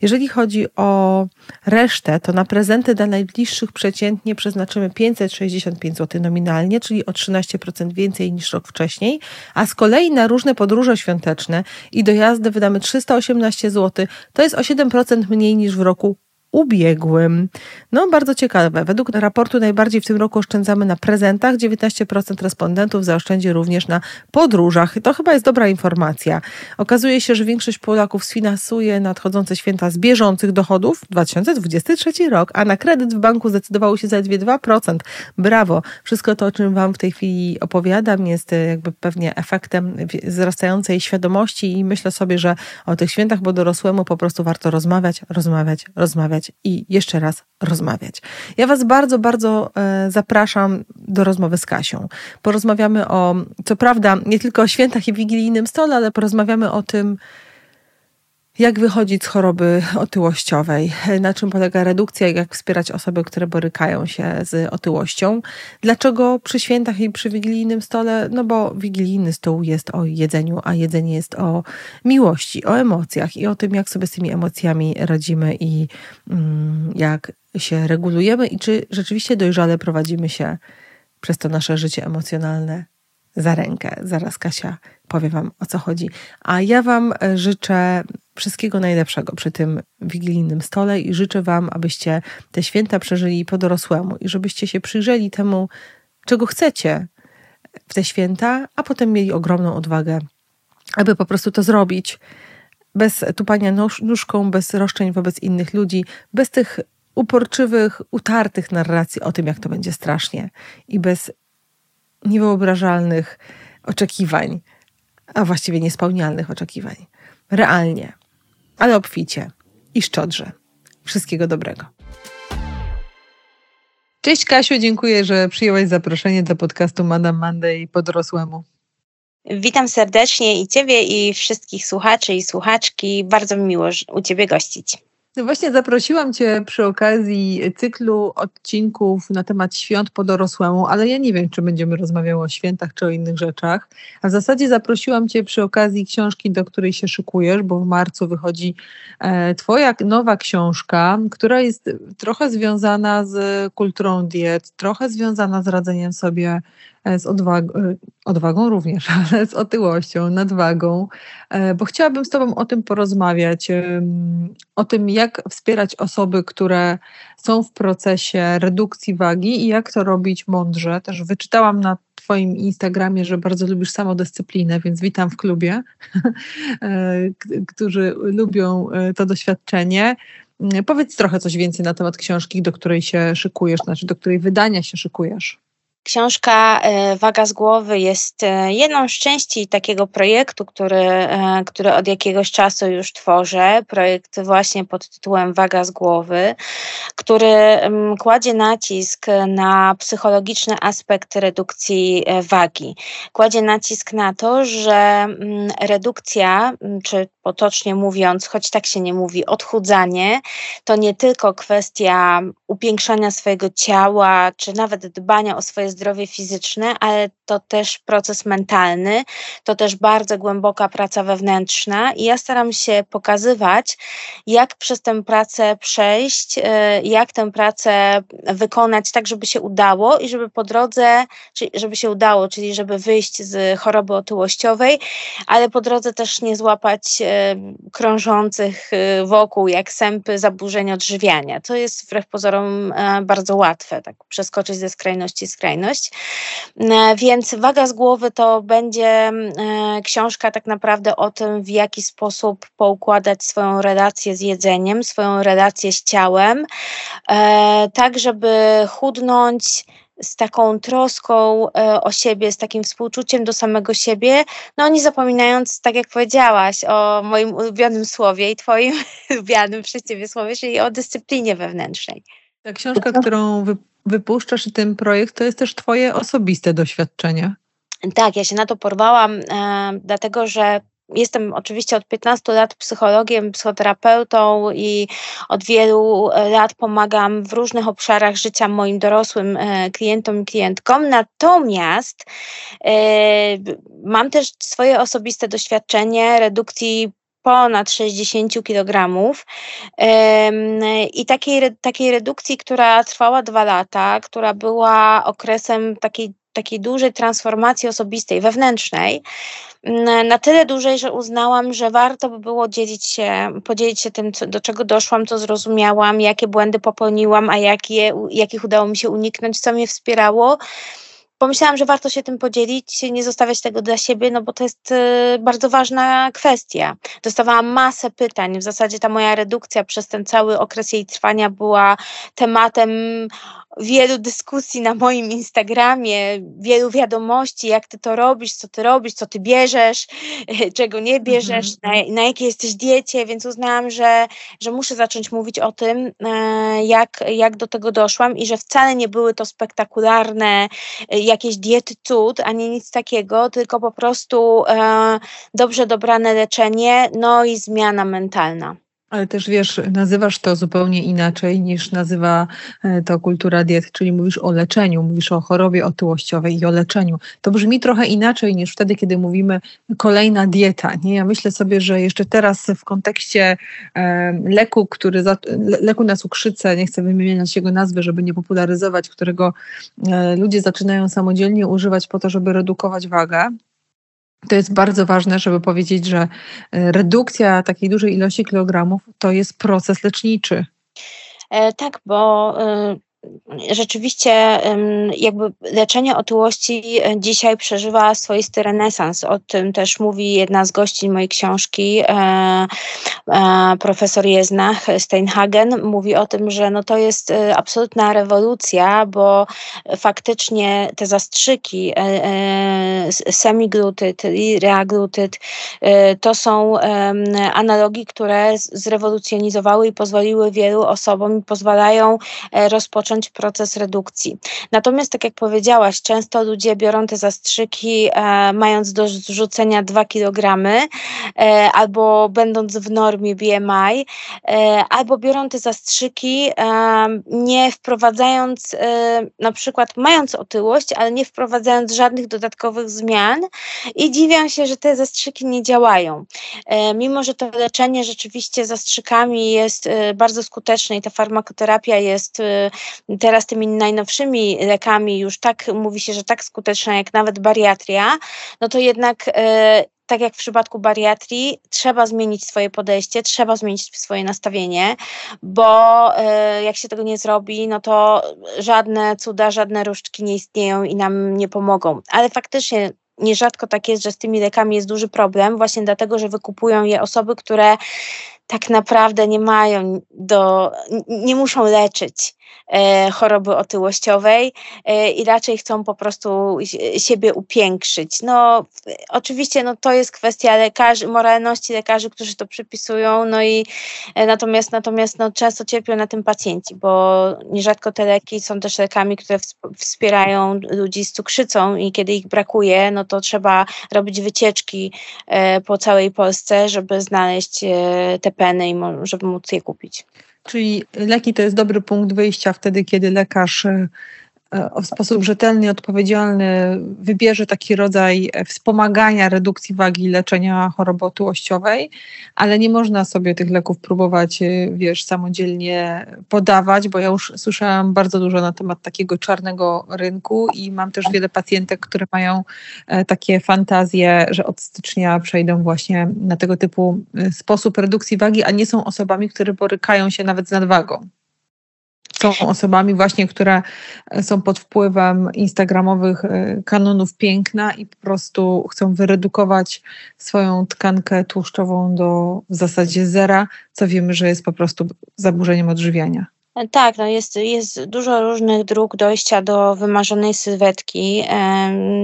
Jeżeli chodzi o resztę, to na prezenty dla najbliższych przeciętnie przeznaczymy 565 zł nominalnie, czyli o 13% więcej niż rok wcześniej, a z kolei na różne podróże świąteczne i dojazdy wydamy 318 zł, to jest o 7% mniej niż w roku ubiegłym. No, bardzo ciekawe. Według raportu najbardziej w tym roku oszczędzamy na prezentach. 19% respondentów zaoszczędzi również na podróżach. To chyba jest dobra informacja. Okazuje się, że większość Polaków sfinansuje nadchodzące święta z bieżących dochodów 2023 rok, a na kredyt w banku zdecydowało się zaledwie 2%. Brawo! Wszystko to, o czym Wam w tej chwili opowiadam, jest e, jakby pewnie efektem wzrastającej świadomości i myślę sobie, że o tych świętach, bo dorosłemu po prostu warto rozmawiać, rozmawiać, rozmawiać i jeszcze raz rozmawiać. Ja Was bardzo, bardzo e, zapraszam do rozmowy z Kasią. Porozmawiamy o, co prawda, nie tylko o świętach i wigilijnym stole, ale porozmawiamy o tym, jak wychodzić z choroby otyłościowej? Na czym polega redukcja? Jak wspierać osoby, które borykają się z otyłością? Dlaczego przy świętach i przy wigilijnym stole? No bo wigilijny stół jest o jedzeniu, a jedzenie jest o miłości, o emocjach i o tym, jak sobie z tymi emocjami radzimy i mm, jak się regulujemy i czy rzeczywiście dojrzale prowadzimy się przez to nasze życie emocjonalne za rękę. Zaraz Kasia powie Wam o co chodzi. A ja Wam e, życzę wszystkiego najlepszego przy tym wigilijnym stole i życzę Wam, abyście te święta przeżyli po dorosłemu i żebyście się przyjrzeli temu, czego chcecie w te święta, a potem mieli ogromną odwagę, aby po prostu to zrobić bez tupania nóżką, bez roszczeń wobec innych ludzi, bez tych uporczywych, utartych narracji o tym, jak to będzie strasznie i bez niewyobrażalnych oczekiwań, a właściwie niespełnialnych oczekiwań. Realnie, ale obficie i szczodrze. Wszystkiego dobrego. Cześć Kasiu, dziękuję, że przyjęłaś zaproszenie do podcastu Madame Monday po dorosłemu. Witam serdecznie i Ciebie, i wszystkich słuchaczy i słuchaczki. Bardzo mi miło u Ciebie gościć. No właśnie zaprosiłam Cię przy okazji cyklu odcinków na temat świąt po dorosłemu, ale ja nie wiem, czy będziemy rozmawiały o świętach, czy o innych rzeczach. A w zasadzie zaprosiłam Cię przy okazji książki, do której się szykujesz, bo w marcu wychodzi e, Twoja nowa książka, która jest trochę związana z kulturą diet, trochę związana z radzeniem sobie z odwagą, e, odwagą również, ale z otyłością, nadwagą, e, bo chciałabym z Tobą o tym porozmawiać, o tym, jak wspierać osoby, które są w procesie redukcji wagi i jak to robić mądrze. Też wyczytałam na Twoim Instagramie, że bardzo lubisz samodyscyplinę, więc witam w klubie, którzy lubią to doświadczenie. Powiedz trochę coś więcej na temat książki, do której się szykujesz, znaczy do której wydania się szykujesz. Książka e, Waga z głowy jest e, jedną z części takiego projektu, który, e, który od jakiegoś czasu już tworzę. Projekt właśnie pod tytułem Waga z głowy, który mm, kładzie nacisk na psychologiczny aspekt redukcji wagi. Kładzie nacisk na to, że mm, redukcja, mm, czy potocznie mówiąc, choć tak się nie mówi, odchudzanie, to nie tylko kwestia upiększania swojego ciała, czy nawet dbania o swoje zdrowie fizyczne, ale to też proces mentalny, to też bardzo głęboka praca wewnętrzna. I ja staram się pokazywać, jak przez tę pracę przejść, e, jak tę pracę wykonać tak, żeby się udało i żeby po drodze, czyli żeby się udało, czyli żeby wyjść z choroby otyłościowej, ale po drodze też nie złapać e, krążących e, wokół jak sępy zaburzeń odżywiania. To jest wbrew pozorom bardzo łatwe, tak przeskoczyć ze skrajności w skrajność. Więc więc Waga z głowy to będzie e, książka tak naprawdę o tym, w jaki sposób poukładać swoją relację z jedzeniem, swoją relację z ciałem, e, tak żeby chudnąć z taką troską e, o siebie, z takim współczuciem do samego siebie, no nie zapominając, tak jak powiedziałaś, o moim ulubionym słowie i twoim ulubionym przez ciebie słowie, czyli o dyscyplinie wewnętrznej. Ta książka, którą wypuszczasz i ten projekt to jest też Twoje osobiste doświadczenie. Tak, ja się na to porwałam, e, dlatego że Jestem oczywiście od 15 lat psychologiem, psychoterapeutą i od wielu lat pomagam w różnych obszarach życia moim dorosłym e, klientom i klientkom. Natomiast e, mam też swoje osobiste doświadczenie redukcji ponad 60 kg i takiej, takiej redukcji, która trwała dwa lata, która była okresem takiej takiej dużej transformacji osobistej, wewnętrznej, na tyle dużej, że uznałam, że warto by było dzielić się, podzielić się tym, co, do czego doszłam, co zrozumiałam, jakie błędy popełniłam, a jakie, jakich udało mi się uniknąć, co mnie wspierało pomyślałam, że warto się tym podzielić, nie zostawiać tego dla siebie, no bo to jest y, bardzo ważna kwestia. Dostawałam masę pytań. W zasadzie ta moja redukcja przez ten cały okres jej trwania była tematem wielu dyskusji na moim Instagramie, wielu wiadomości, jak ty to robisz, co ty robisz, co ty bierzesz, czego nie bierzesz, mm-hmm. na, na jakiej jesteś diecie, więc uznałam, że, że muszę zacząć mówić o tym, e, jak, jak do tego doszłam i że wcale nie były to spektakularne e, jakieś diety cud, ani nic takiego, tylko po prostu e, dobrze dobrane leczenie, no i zmiana mentalna. Ale też wiesz, nazywasz to zupełnie inaczej niż nazywa e, to kultura diet, czyli mówisz o leczeniu, mówisz o chorobie otyłościowej i o leczeniu. To brzmi trochę inaczej niż wtedy, kiedy mówimy kolejna dieta. Nie? Ja myślę sobie, że jeszcze teraz w kontekście e, leku, który za, leku na cukrzycę, nie chcę wymieniać jego nazwy, żeby nie popularyzować, którego e, ludzie zaczynają samodzielnie używać po to, żeby redukować wagę, to jest bardzo ważne, żeby powiedzieć, że e, redukcja takiej dużej ilości kilogramów to jest proces leczniczy. E, tak, bo e, rzeczywiście jakby leczenie otyłości e, dzisiaj przeżywa swoisty renesans. O tym też mówi jedna z gości mojej książki, e, e, profesor Jeznach Steinhagen. Mówi o tym, że no to jest absolutna rewolucja, bo faktycznie te zastrzyki semiglutyd i reaglutyd to są analogi, które zrewolucjonizowały i pozwoliły wielu osobom pozwalają rozpocząć proces redukcji. Natomiast, tak jak powiedziałaś, często ludzie biorą te zastrzyki, e, mając do zrzucenia 2 kg, e, albo będąc w normie BMI, e, albo biorą te zastrzyki, e, nie wprowadzając, e, na przykład mając otyłość, ale nie wprowadzając żadnych dodatkowych zmian i dziwią się, że te zastrzyki nie działają. E, mimo, że to leczenie rzeczywiście zastrzykami jest bardzo skuteczne i ta farmakoterapia jest teraz tymi najnowszymi lekami już tak mówi się, że tak skuteczna jak nawet bariatria, no to jednak e, tak jak w przypadku bariatrii, trzeba zmienić swoje podejście, trzeba zmienić swoje nastawienie, bo e, jak się tego nie zrobi, no to żadne cuda, żadne różdżki nie istnieją i nam nie pomogą. Ale faktycznie nierzadko tak jest, że z tymi lekami jest duży problem, właśnie dlatego, że wykupują je osoby, które tak naprawdę nie mają do, nie muszą leczyć E, choroby otyłościowej e, i raczej chcą po prostu siebie upiększyć. No, oczywiście no, to jest kwestia lekarzy, moralności lekarzy, którzy to przypisują, no i e, natomiast, natomiast no, często cierpią na tym pacjenci, bo nierzadko te leki są też lekami, które wspierają ludzi z cukrzycą i kiedy ich brakuje, no to trzeba robić wycieczki po całej Polsce, żeby znaleźć te peny i żeby móc je kupić. Czyli leki to jest dobry punkt wyjścia wtedy, kiedy lekarz e, w sposób rzetelny i odpowiedzialny wybierze taki rodzaj wspomagania redukcji wagi leczenia choroby otyłościowej, ale nie można sobie tych leków próbować, y, wiesz, samodzielnie podawać, bo ja już słyszałam bardzo dużo na temat takiego czarnego rynku i mam też wiele pacjentek, które mają e, takie fantazje, że od stycznia przejdą właśnie na tego typu sposób redukcji wagi, a nie są osobami, które borykają się nawet z nadwagą są osobami właśnie, które są pod wpływem instagramowych e, kanonów piękna i po prostu chcą wyredukować swoją tkankę tłuszczową do w zasadzie zera, co wiemy, że jest po prostu zaburzeniem odżywiania. Tak, no jest, jest dużo różnych dróg dojścia do wymarzonej sylwetki.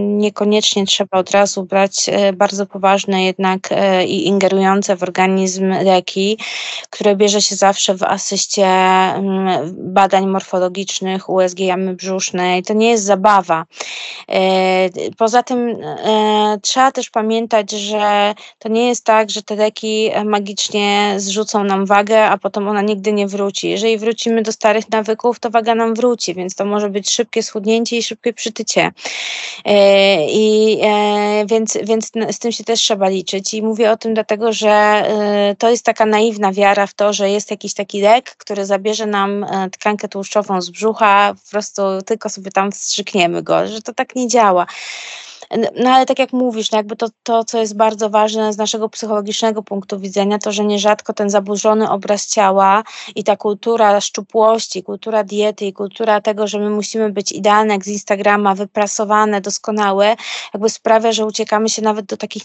Niekoniecznie trzeba od razu brać e, bardzo poważne jednak e, i ingerujące w organizm leki, które bierze się zawsze w asyście badań morfologicznych USG jamy brzusznej. To nie jest zabawa. E, poza tym trzeba też pamiętać, że to nie jest tak, że te leki magicznie zrzucą nam wagę, a potem ona nigdy nie wróci. Jeżeli wrócimy do starych nawyków, to waga nam wróci, więc to może być szybkie schudnięcie i szybkie przytycie. E, I e, więc, więc z tym się też trzeba liczyć. I mówię o tym dlatego, że e, to jest taka naiwna wiara w to, że jest jakiś taki lek, który zabierze nam tkankę tłuszczową z brzucha, po prostu tylko sobie tam wstrzykniemy go, że to tak nie działa. No ale tak jak mówisz, no jakby to, to, co jest bardzo ważne z naszego psychologicznego punktu widzenia, to, że nierzadko ten zaburzony obraz ciała i ta kultura szczupłości, kultura diety i kultura tego, że my musimy być idealne jak z Instagrama, wyprasowane, doskonałe, jakby sprawia, że uciekamy się nawet do takich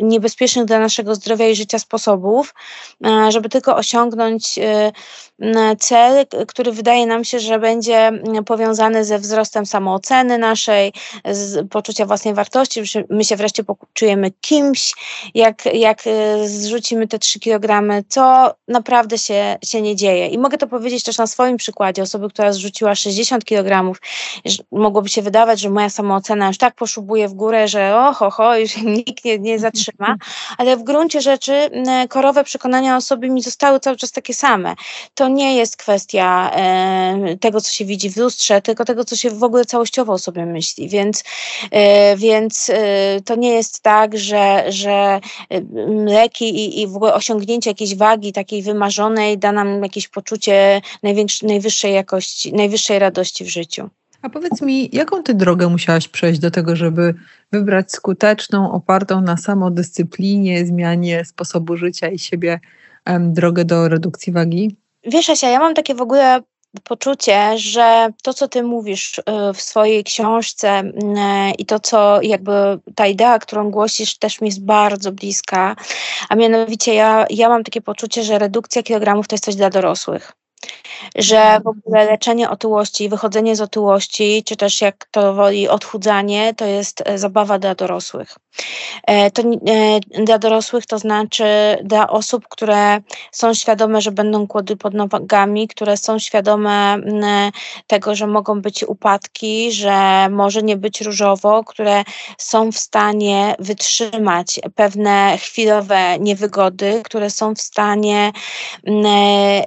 niebezpiecznych dla naszego zdrowia i życia sposobów, e, żeby tylko osiągnąć e, cel, który wydaje nam się, że będzie powiązany ze wzrostem samooceny naszej, z poczucia własnej wartości, że my się wreszcie poczujemy kimś, jak, jak e, zrzucimy te 3 kg, co naprawdę się, się nie dzieje. I mogę to powiedzieć też na swoim przykładzie, osoby, która zrzuciła 60 kg, mogłoby się wydawać, że moja samoocena już tak poszubuje w górę, że oho, ho, już nikt nie, nie zatrzyma, ale w gruncie rzeczy korowe przekonania osoby mi zostały cały czas takie same. To nie jest kwestia e, tego, co się widzi w lustrze, tylko tego, co się w ogóle całościowo o sobie myśli. Więc, e, więc e, to nie jest tak, że, że leki i, i w ogóle osiągnięcie jakiejś wagi takiej wymarzonej da nam jakieś poczucie najwyższej jakości, najwyższej radości w życiu. A powiedz mi, jaką ty drogę musiałaś przejść do tego, żeby wybrać skuteczną, opartą na samodyscyplinie, zmianie sposobu życia i siebie drogę do redukcji wagi? Wiesz, Asia, ja mam takie w ogóle poczucie, że to, co ty mówisz y, w swojej książce y, i to, co jakby ta idea, którą głosisz, też mi jest bardzo bliska, a mianowicie ja, ja mam takie poczucie, że redukcja kilogramów to jest coś dla dorosłych że w ogóle leczenie otyłości, wychodzenie z otyłości, czy też jak to woli odchudzanie, to jest e, zabawa dla dorosłych. E, to e, dla dorosłych to znaczy dla osób, które są świadome, że będą kłody pod nogami, które są świadome tego, że mogą być upadki, że może nie być różowo, które są w stanie wytrzymać pewne chwilowe niewygody, które są w stanie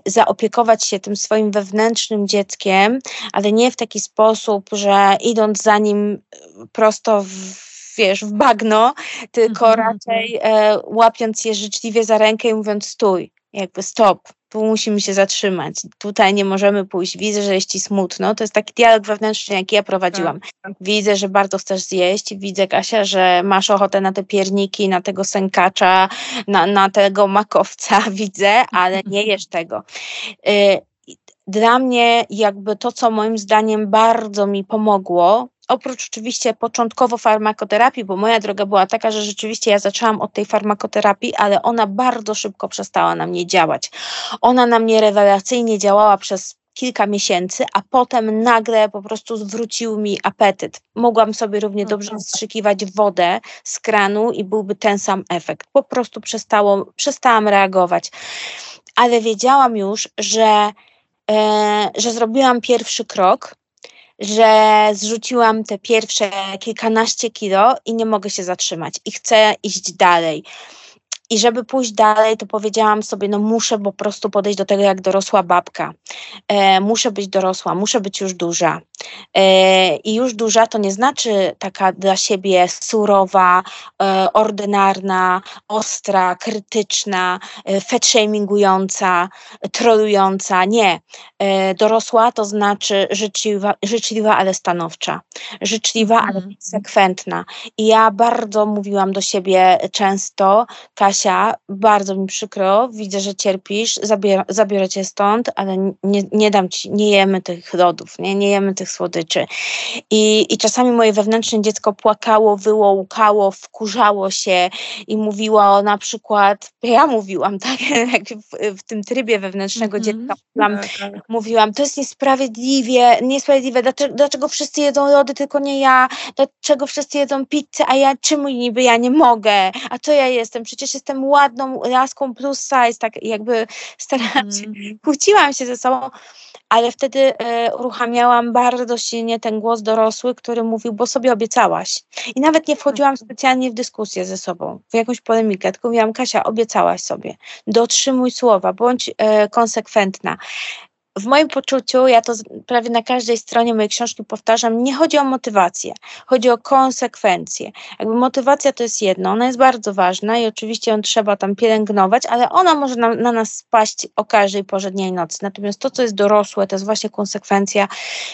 zaopiekować się tym swoim wewnętrznym dzieckiem, ale nie w taki sposób, że idąc za nim prosto w wiesz, w bagno, tylko mhm. raczej e, łapiąc je życzliwie za rękę i mówiąc stój, jakby stop, tu musimy się zatrzymać, tutaj nie możemy pójść, widzę, że jest ci smutno. To jest taki dialog wewnętrzny, jaki ja prowadziłam. Tak, tak. Widzę, że bardzo chcesz zjeść, widzę, Kasia, że masz ochotę na te pierniki, na tego sękacza, na, na tego makowca, widzę, ale nie jesz tego. Y dla mnie jakby to, co moim zdaniem bardzo mi pomogło oprócz oczywiście początkowo farmakoterapii, bo moja droga była taka, że rzeczywiście ja zaczęłam od tej farmakoterapii, ale ona bardzo szybko przestała na mnie działać. Ona na mnie rewelacyjnie działała przez kilka miesięcy, a potem nagle po prostu zwrócił mi apetyt. Mogłam sobie równie dobrze wstrzykiwać wodę z kranu i byłby ten sam efekt. Po prostu przestało, przestałam reagować. Ale wiedziałam już, że, e, że zrobiłam pierwszy krok, że zrzuciłam te pierwsze kilkanaście kilo i nie mogę się zatrzymać i chcę iść dalej. I żeby pójść dalej, to powiedziałam sobie, no muszę po prostu podejść do tego jak dorosła babka. E, muszę być dorosła, muszę być już duża. E, I już duża to nie znaczy taka dla siebie surowa, e, ordynarna, ostra, krytyczna, e, fat-shamingująca, trolująca. Nie. Dorosła to znaczy życzliwa, życzliwa ale stanowcza. Życzliwa, ale mhm. konsekwentna. I ja bardzo mówiłam do siebie często, Kasia, bardzo mi przykro, widzę, że cierpisz, zabier zabiorę cię stąd, ale nie, nie dam ci, nie jemy tych lodów, nie, nie jemy tych słodyczy. I, I czasami moje wewnętrzne dziecko płakało, wyło, łkało, wkurzało się i mówiło na przykład, ja mówiłam, tak, w, w tym trybie wewnętrznego mm -hmm. dziecka mówiłam, tak, tak. mówiłam, to jest niesprawiedliwie, niesprawiedliwe, dlaczego, dlaczego wszyscy jedzą lody, tylko nie ja, dlaczego wszyscy jedzą pizzę, a ja czemu niby ja nie mogę, a co ja jestem, przecież jestem ładną laską plus size, tak jakby starałam się, mm. kłóciłam się ze sobą, ale wtedy e, uruchamiałam bardzo silnie ten głos dorosły, który mówił, bo sobie obiecałaś. I nawet nie wchodziłam specjalnie w dyskusję ze sobą, w jakąś polemikę, tylko mówiłam, Kasia, obiecałaś sobie, dotrzymuj słowa, bądź e, konsekwentna w moim poczuciu, ja to prawie na każdej stronie mojej książki powtarzam, nie chodzi o motywację, chodzi o konsekwencje. Jakby motywacja to jest jedno, ona jest bardzo ważna i oczywiście ją trzeba tam pielęgnować, ale ona może na, na nas spaść o każdej porze dnia i nocy. Natomiast to, co jest dorosłe, to jest właśnie konsekwencja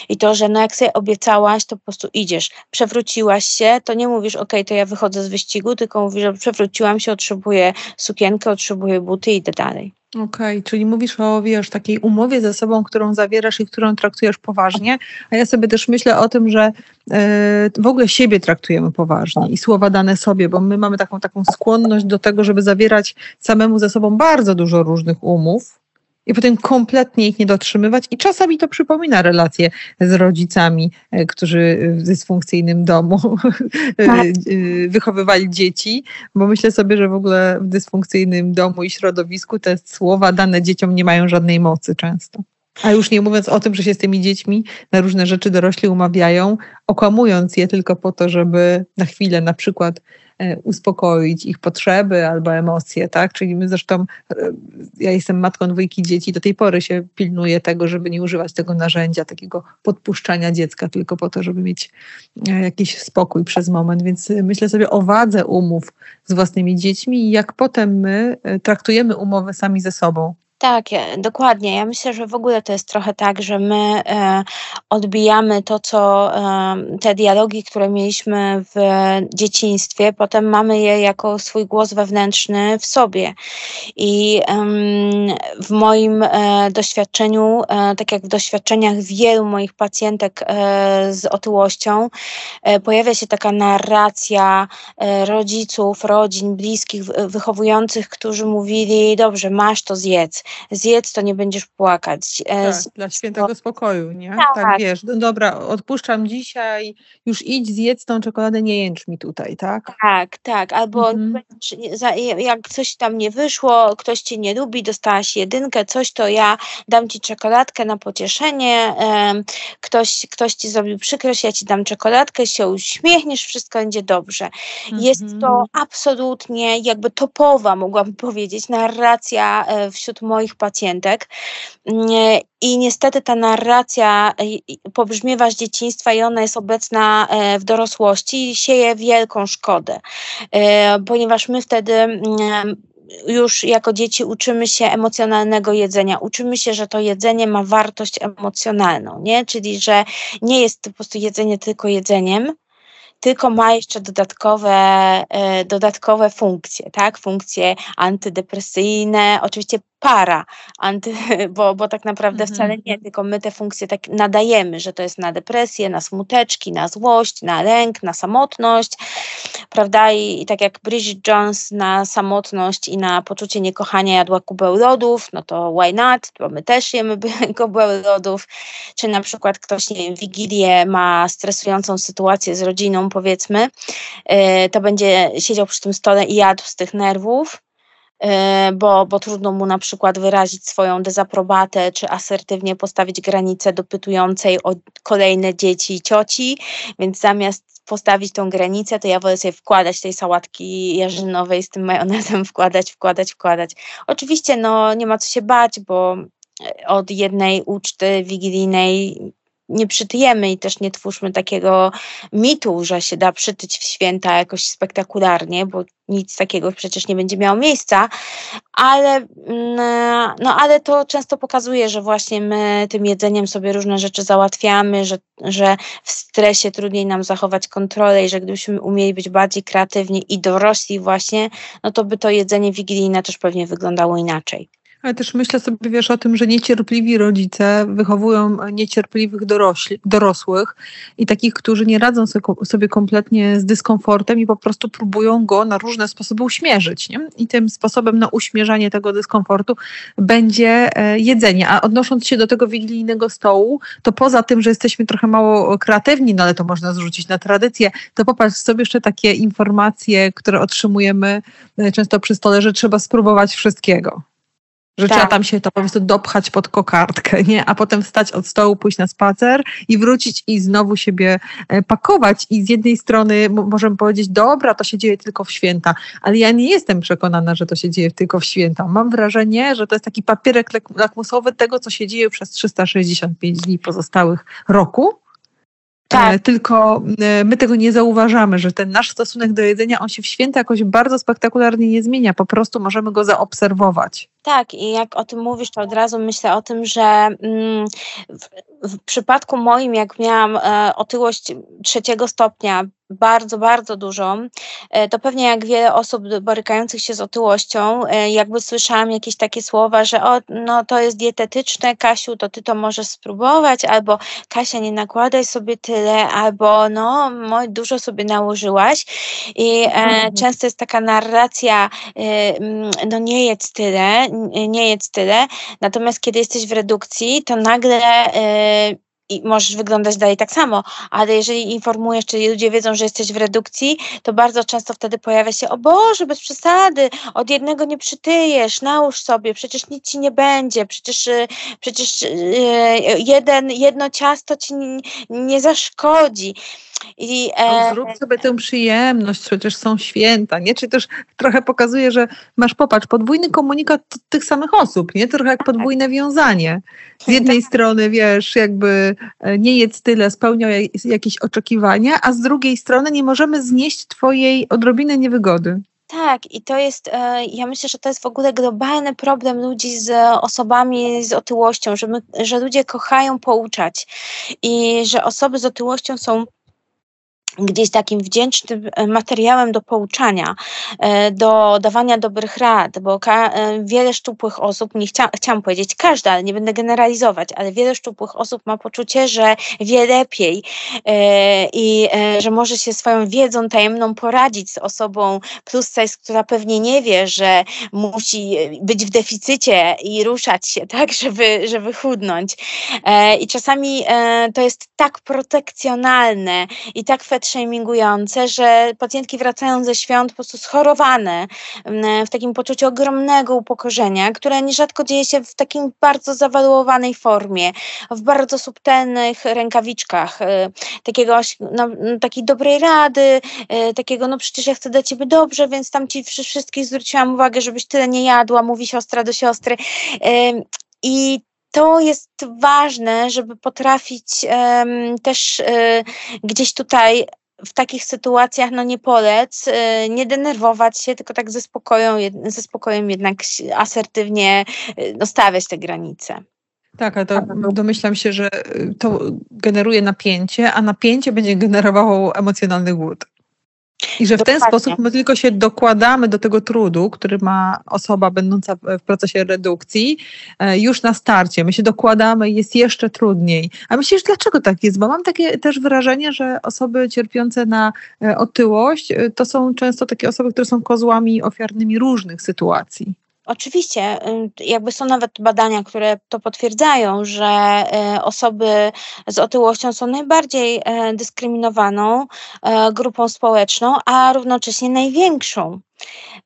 i to, że no jak sobie obiecałaś, to po prostu idziesz. Przewróciłaś się, to nie mówisz, ok, to ja wychodzę z wyścigu, tylko mówisz, że przewróciłam się, otrzymuję sukienkę, otrzymuję buty i idę dalej. Okej, okay, czyli mówisz o, wiesz, takiej umowie ze sobą, którą zawierasz i którą traktujesz poważnie, a ja sobie też myślę o tym, że e, w ogóle siebie traktujemy poważnie i słowa dane sobie, bo my mamy taką, taką skłonność do tego, żeby zawierać samemu ze sobą bardzo dużo różnych umów, i potem kompletnie ich nie dotrzymywać. I czasami to przypomina relacje z rodzicami, e, którzy w dysfunkcyjnym domu e, tak. e, wychowywali dzieci, bo myślę sobie, że w ogóle w dysfunkcyjnym domu i środowisku te słowa dane dzieciom nie mają żadnej mocy często. A już nie mówiąc o tym, że się z tymi dziećmi na różne rzeczy dorośli umawiają, okłamując je tylko po to, żeby na chwilę na przykład uspokoić ich potrzeby albo emocje, tak? Czyli my zresztą, e, ja jestem matką dwójki dzieci, do tej pory się pilnuję tego, żeby nie używać tego narzędzia, takiego podpuszczania dziecka tylko po to, żeby mieć e, jakiś spokój przez moment, więc myślę sobie o wadze umów z własnymi dziećmi i jak potem my traktujemy umowy sami ze sobą. Tak, dokładnie. Ja myślę, że w ogóle to jest trochę tak, że my e, odbijamy to, co e, te dialogi, które mieliśmy w dzieciństwie, potem mamy je jako swój głos wewnętrzny w sobie. I e, w moim e, doświadczeniu, e, tak jak w doświadczeniach wielu moich pacjentek e, z otyłością, pojawia się taka narracja rodziców, rodzin, bliskich, wychowujących, którzy mówili: Dobrze, masz to zjedz zjedz, to nie będziesz płakać. E, tak, dla świętego spokoju, nie? Tak. tak, wiesz, no dobra, odpuszczam dzisiaj, już idź, zjedz tą czekoladę, nie jęcz mi tutaj, tak? Tak, tak, albo mhm. jak coś tam nie wyszło, ktoś cię nie lubi, dostałaś jedynkę, coś, to ja dam ci czekoladkę na pocieszenie, ktoś, ktoś ci zrobił przykrość, ja ci dam czekoladkę, się uśmiechniesz, wszystko będzie dobrze. Mhm. Jest to mhm. absolutnie jakby topowa, mogłabym powiedzieć, narracja e, wśród moich moich pacjentek. I niestety ta narracja pobrzmiewa z dzieciństwa i ona jest obecna e, w dorosłości i sieje wielką szkodę, e, ponieważ my wtedy już jako dzieci uczymy się emocjonalnego jedzenia. Uczymy się, że to jedzenie ma wartość emocjonalną, nie? Czyli, że nie jest po prostu jedzenie tylko jedzeniem, tylko ma jeszcze dodatkowe, e, dodatkowe funkcje, tak? Funkcje antydepresyjne, oczywiście para, anty, bo, bo tak naprawdę mhm. wcale nie, tylko my te funkcje tak nadajemy, że to jest na depresję, na smuteczki, na złość, na lęk, na samotność, prawda? I, i tak jak Bridget Jones na samotność i na poczucie niekochania jadła kubeł lodów, no to why not? Bo my też jemy kubeł lodów, czy na przykład ktoś, nie wiem, Wigilię ma stresującą sytuację z rodziną, powiedzmy, yy, to będzie siedział przy tym stole i jadł z tych nerwów, bo, bo trudno mu na przykład wyrazić swoją dezaprobatę, czy asertywnie postawić granicę dopytującej o kolejne dzieci i cioci, więc zamiast postawić tą granicę, to ja wolę sobie wkładać tej sałatki jarzynowej z tym majonezem, wkładać, wkładać, wkładać. Oczywiście no, nie ma co się bać, bo od jednej uczty wigilijnej nie przytyjemy i też nie twórzmy takiego mitu, że się da przytyć w święta jakoś spektakularnie, bo nic takiego przecież nie będzie miało miejsca, ale, mm, no, ale to często pokazuje, że właśnie my tym jedzeniem sobie różne rzeczy załatwiamy, że, że w stresie trudniej nam zachować kontrolę i że gdybyśmy umieli być bardziej kreatywni i dorośli właśnie, no to by to jedzenie wigilijne też pewnie wyglądało inaczej. Ale też myślę sobie, wiesz, o tym, że niecierpliwi rodzice wychowują niecierpliwych dorośli, dorosłych i takich, którzy nie radzą sobie kompletnie z dyskomfortem i po prostu próbują go na różne sposoby uśmierzyć. Nie? I tym sposobem na uśmierzanie tego dyskomfortu będzie e, jedzenie. A odnosząc się do tego wigilijnego stołu, to poza tym, że jesteśmy trochę mało kreatywni, no ale to można zrzucić na tradycję, to popatrz sobie jeszcze takie informacje, które otrzymujemy e, często przy stole, że trzeba spróbować wszystkiego. Że tak. trzeba tam się to po prostu dopchać pod kokardkę, nie? A potem wstać od stołu, pójść na spacer i wrócić i znowu siebie e, pakować. I z jednej strony możemy powiedzieć, dobra, to się dzieje tylko w święta, ale ja nie jestem przekonana, że to się dzieje tylko w święta. Mam wrażenie, że to jest taki papierek lakmusowy tego, co się dzieje przez 365 dni pozostałych roku tak. E, tylko e, my tego nie zauważamy, że ten nasz stosunek do jedzenia, on się w święta jakoś bardzo spektakularnie nie zmienia, po prostu możemy go zaobserwować. Tak, i jak o tym mówisz, to od razu myślę o tym, że mm, w, w, przypadku moim, jak miałam e, otyłość trzeciego stopnia, bardzo, bardzo dużą, e, to pewnie jak wiele osób borykających się z otyłością, e, jakby słyszałam jakieś takie słowa, że o, no to jest dietetyczne, Kasiu, to ty to możesz spróbować, albo Kasia, nie nakładaj sobie tyle, albo no, dużo sobie nałożyłaś. I e, mhm. często jest taka narracja, no nie jedz tyle, nie jedz tyle, natomiast kiedy jesteś w redukcji, to nagle i możesz wyglądać dalej tak samo, ale jeżeli informujesz, czyli ludzie wiedzą, że jesteś w redukcji, to bardzo często wtedy pojawia się, o Boże, bez przesady, od jednego nie przytyjesz, nałóż sobie, przecież nic ci nie będzie, przecież, y, przecież y, jeden, jedno ciasto ci nie zaszkodzi. I, e... no, zrób sobie tę przyjemność, przecież są święta, nie? Czy też trochę pokazuje, że masz, popatrz, podwójny komunikat tych samych osób, nie? Trochę jak podwójne wiązanie. Z jednej strony, wiesz, jakby e, nie jedz tyle, spełniał jakieś oczekiwania, a z drugiej strony nie możemy znieść twojej odrobiny niewygody. Tak, i to jest, e, ja myślę, że to jest w ogóle globalny problem ludzi z osobami z otyłością, że, my, że ludzie kochają pouczać i że osoby z otyłością są gdzieś takim wdzięcznym e, materiałem do pouczania, e, do dawania dobrych rad, bo e, wiele szczupłych osób, nie chcia, chciałam powiedzieć każda, ale nie będę generalizować, ale wiele szczupłych osób ma poczucie, że wie lepiej i że może się swoją wiedzą tajemną poradzić z osobą plus size, która pewnie nie wie, że musi być w deficycie i ruszać się, tak, żeby, żeby chudnąć. I czasami to jest tak protekcjonalne i tak shamingujące, że pacjentki wracają ze świąt po prostu schorowane, w takim poczuciu ogromnego upokorzenia, które nierzadko dzieje się w takim bardzo zawaluowanej formie, w bardzo subtelnych rękawiczkach, e, takiego, no, takiej dobrej rady, e, takiego, no przecież ja chcę dla ciebie dobrze, więc tam ci wszystkich zwróciłam uwagę, żebyś tyle nie jadła, mówi siostra do siostry. I to jest ważne, żeby potrafić też y, gdzieś tutaj w takich sytuacjach no nie polec, y, nie denerwować się, tylko tak ze spokojem, ze spokojem jednak asertywnie y, stawiać te granice. Tak, ale to domyślam się, że to generuje napięcie, a napięcie będzie generowało emocjonalny głód. I że w ten sposób my tylko się dokładamy do tego trudu, który ma osoba będąca w procesie redukcji e, już na starcie. My się dokładamy i jest jeszcze trudniej. A myślisz, dlaczego tak jest? Bo mam takie też wrażenie, że osoby cierpiące na e, otyłość e, to są często takie osoby, które są kozłami ofiarnymi różnych sytuacji. Oczywiście, jakby są nawet badania, które to potwierdzają, że e, osoby z otyłością są najbardziej e, dyskryminowaną grupą społeczną, a równocześnie największą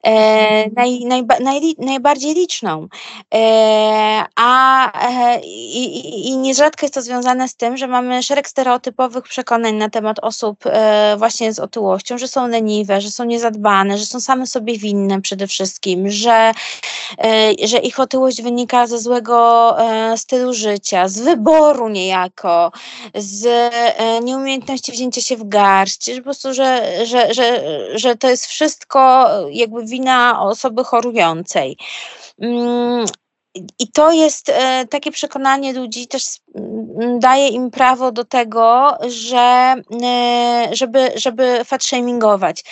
e, naj, naj, naj, najbardziej liczną. E, a e, i, i nierzadko jest to związane z tym, że mamy szereg stereotypowych przekonań na temat osób e, właśnie z otyłością, że są leniwe, że są niezadbane, że są same sobie winne przede wszystkim, że, e, że ich otyłość wynika ze złego e, stylu życia, z wyboru niejako, z nieumiejętności wzięcia się w garść, że po prostu, że, że, że, że to jest wszystko jakby wina osoby chorującej. Mm, I to jest e, takie przekonanie ludzi, też daje im prawo do tego, że, e, żeby, żeby fat shamingować.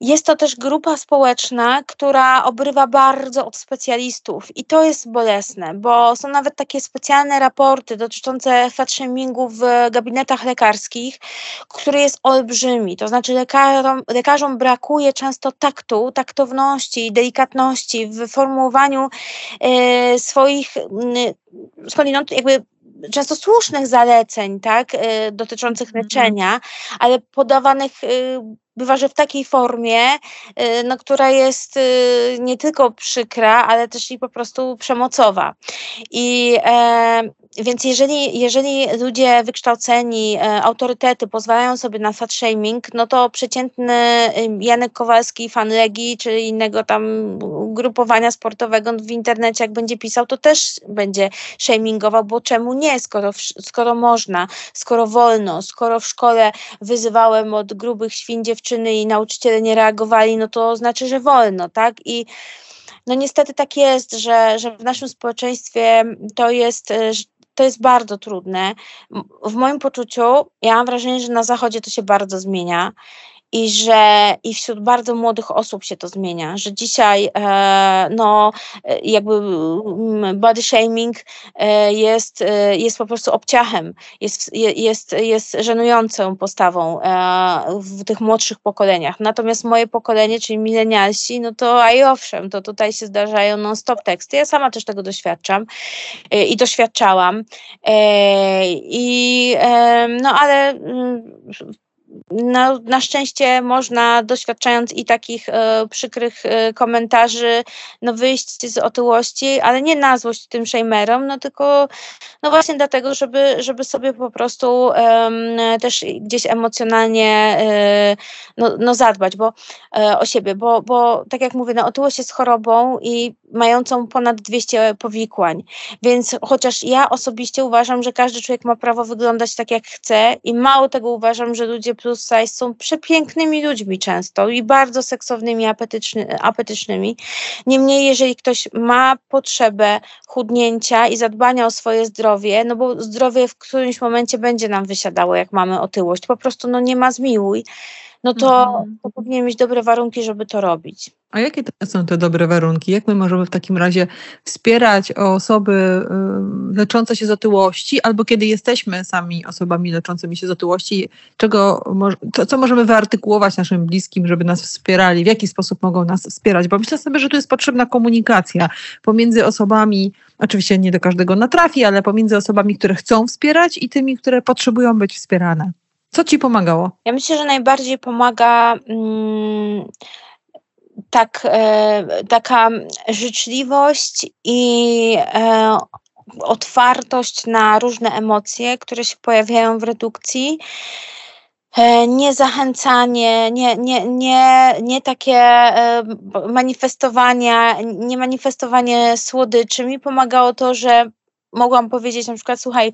Jest to też grupa społeczna, która obrywa bardzo od specjalistów i to jest bolesne, bo są nawet takie specjalne raporty dotyczące fatshamingu w gabinetach lekarskich, który jest olbrzymi. To znaczy lekarzom, lekarzom brakuje często taktu, taktowności, delikatności w formułowaniu e, swoich e, skądinąd jakby często słusznych zaleceń, tak, y, dotyczących mhm. leczenia, ale podawanych y, bywa, że w takiej formie, y, no, która jest nie tylko przykra, ale też i po prostu przemocowa. I e, więc jeżeli, jeżeli ludzie wykształceni, e, autorytety pozwalają sobie na fat shaming, no to przeciętny Janek Kowalski, fan Legii, czy innego tam grupowania sportowego w internecie, jak będzie pisał, to też będzie shamingował, bo czemu nie, skoro, skoro można, skoro wolno, skoro w szkole wyzywałem od grubych świn dziewczyny i nauczyciele nie reagowali, no to znaczy, że wolno, tak? I no niestety tak jest, że, że w naszym społeczeństwie to jest, e, to jest bardzo trudne. W moim poczuciu, ja mam wrażenie, że na Zachodzie to się bardzo zmienia i że i wśród bardzo młodych osób się to zmienia, że dzisiaj e, no e, jakby mm, body shaming e, jest, e, jest po prostu obciachem, jest, jest, jest żenującą postawą e, w tych młodszych pokoleniach. Natomiast moje pokolenie, czyli milenialsi, no to a i owszem, to tutaj się zdarzają non-stop teksty. Ja sama też tego doświadczam e, i doświadczałam. I no ale mm, no, na szczęście można, doświadczając i takich e, przykrych e, komentarzy, no, wyjść z otyłości, ale nie na złość tym shamerom, no tylko no właśnie dlatego, żeby, żeby sobie po prostu też gdzieś emocjonalnie e, no, no zadbać bo, e, o siebie, bo, bo tak jak mówię, no, otyłość jest chorobą i mającą ponad 200 powikłań, więc chociaż ja osobiście uważam, że każdy człowiek ma prawo wyglądać tak jak chce i mało tego uważam, że ludzie plus size są przepięknymi ludźmi często i bardzo seksownymi, apetyczny, apetycznymi. Niemniej, jeżeli ktoś ma potrzebę chudnięcia i zadbania o swoje zdrowie, no bo zdrowie w którymś momencie będzie nam wysiadało, jak mamy otyłość, po prostu no nie ma zmiłuj, no to, mhm. to powinien mieć dobre warunki, żeby to robić. A jakie to są te dobre warunki? Jak my możemy w takim razie wspierać osoby leczące się z otyłości, albo kiedy jesteśmy sami osobami leczącymi się z otyłości, czego, to, co możemy wyartykułować naszym bliskim, żeby nas wspierali, w jaki sposób mogą nas wspierać? Bo myślę sobie, że tu jest potrzebna komunikacja pomiędzy osobami, oczywiście nie do każdego natrafi, ale pomiędzy osobami, które chcą wspierać i tymi, które potrzebują być wspierane. Co ci pomagało? Ja myślę, że najbardziej pomaga. Mm, tak, e, taka życzliwość i e, otwartość na różne emocje, które się pojawiają w redukcji. E, nie zachęcanie, nie, nie, nie, nie takie e, manifestowania, nie manifestowanie słodyczy. Mi pomagało to, że mogłam powiedzieć na przykład, słuchaj,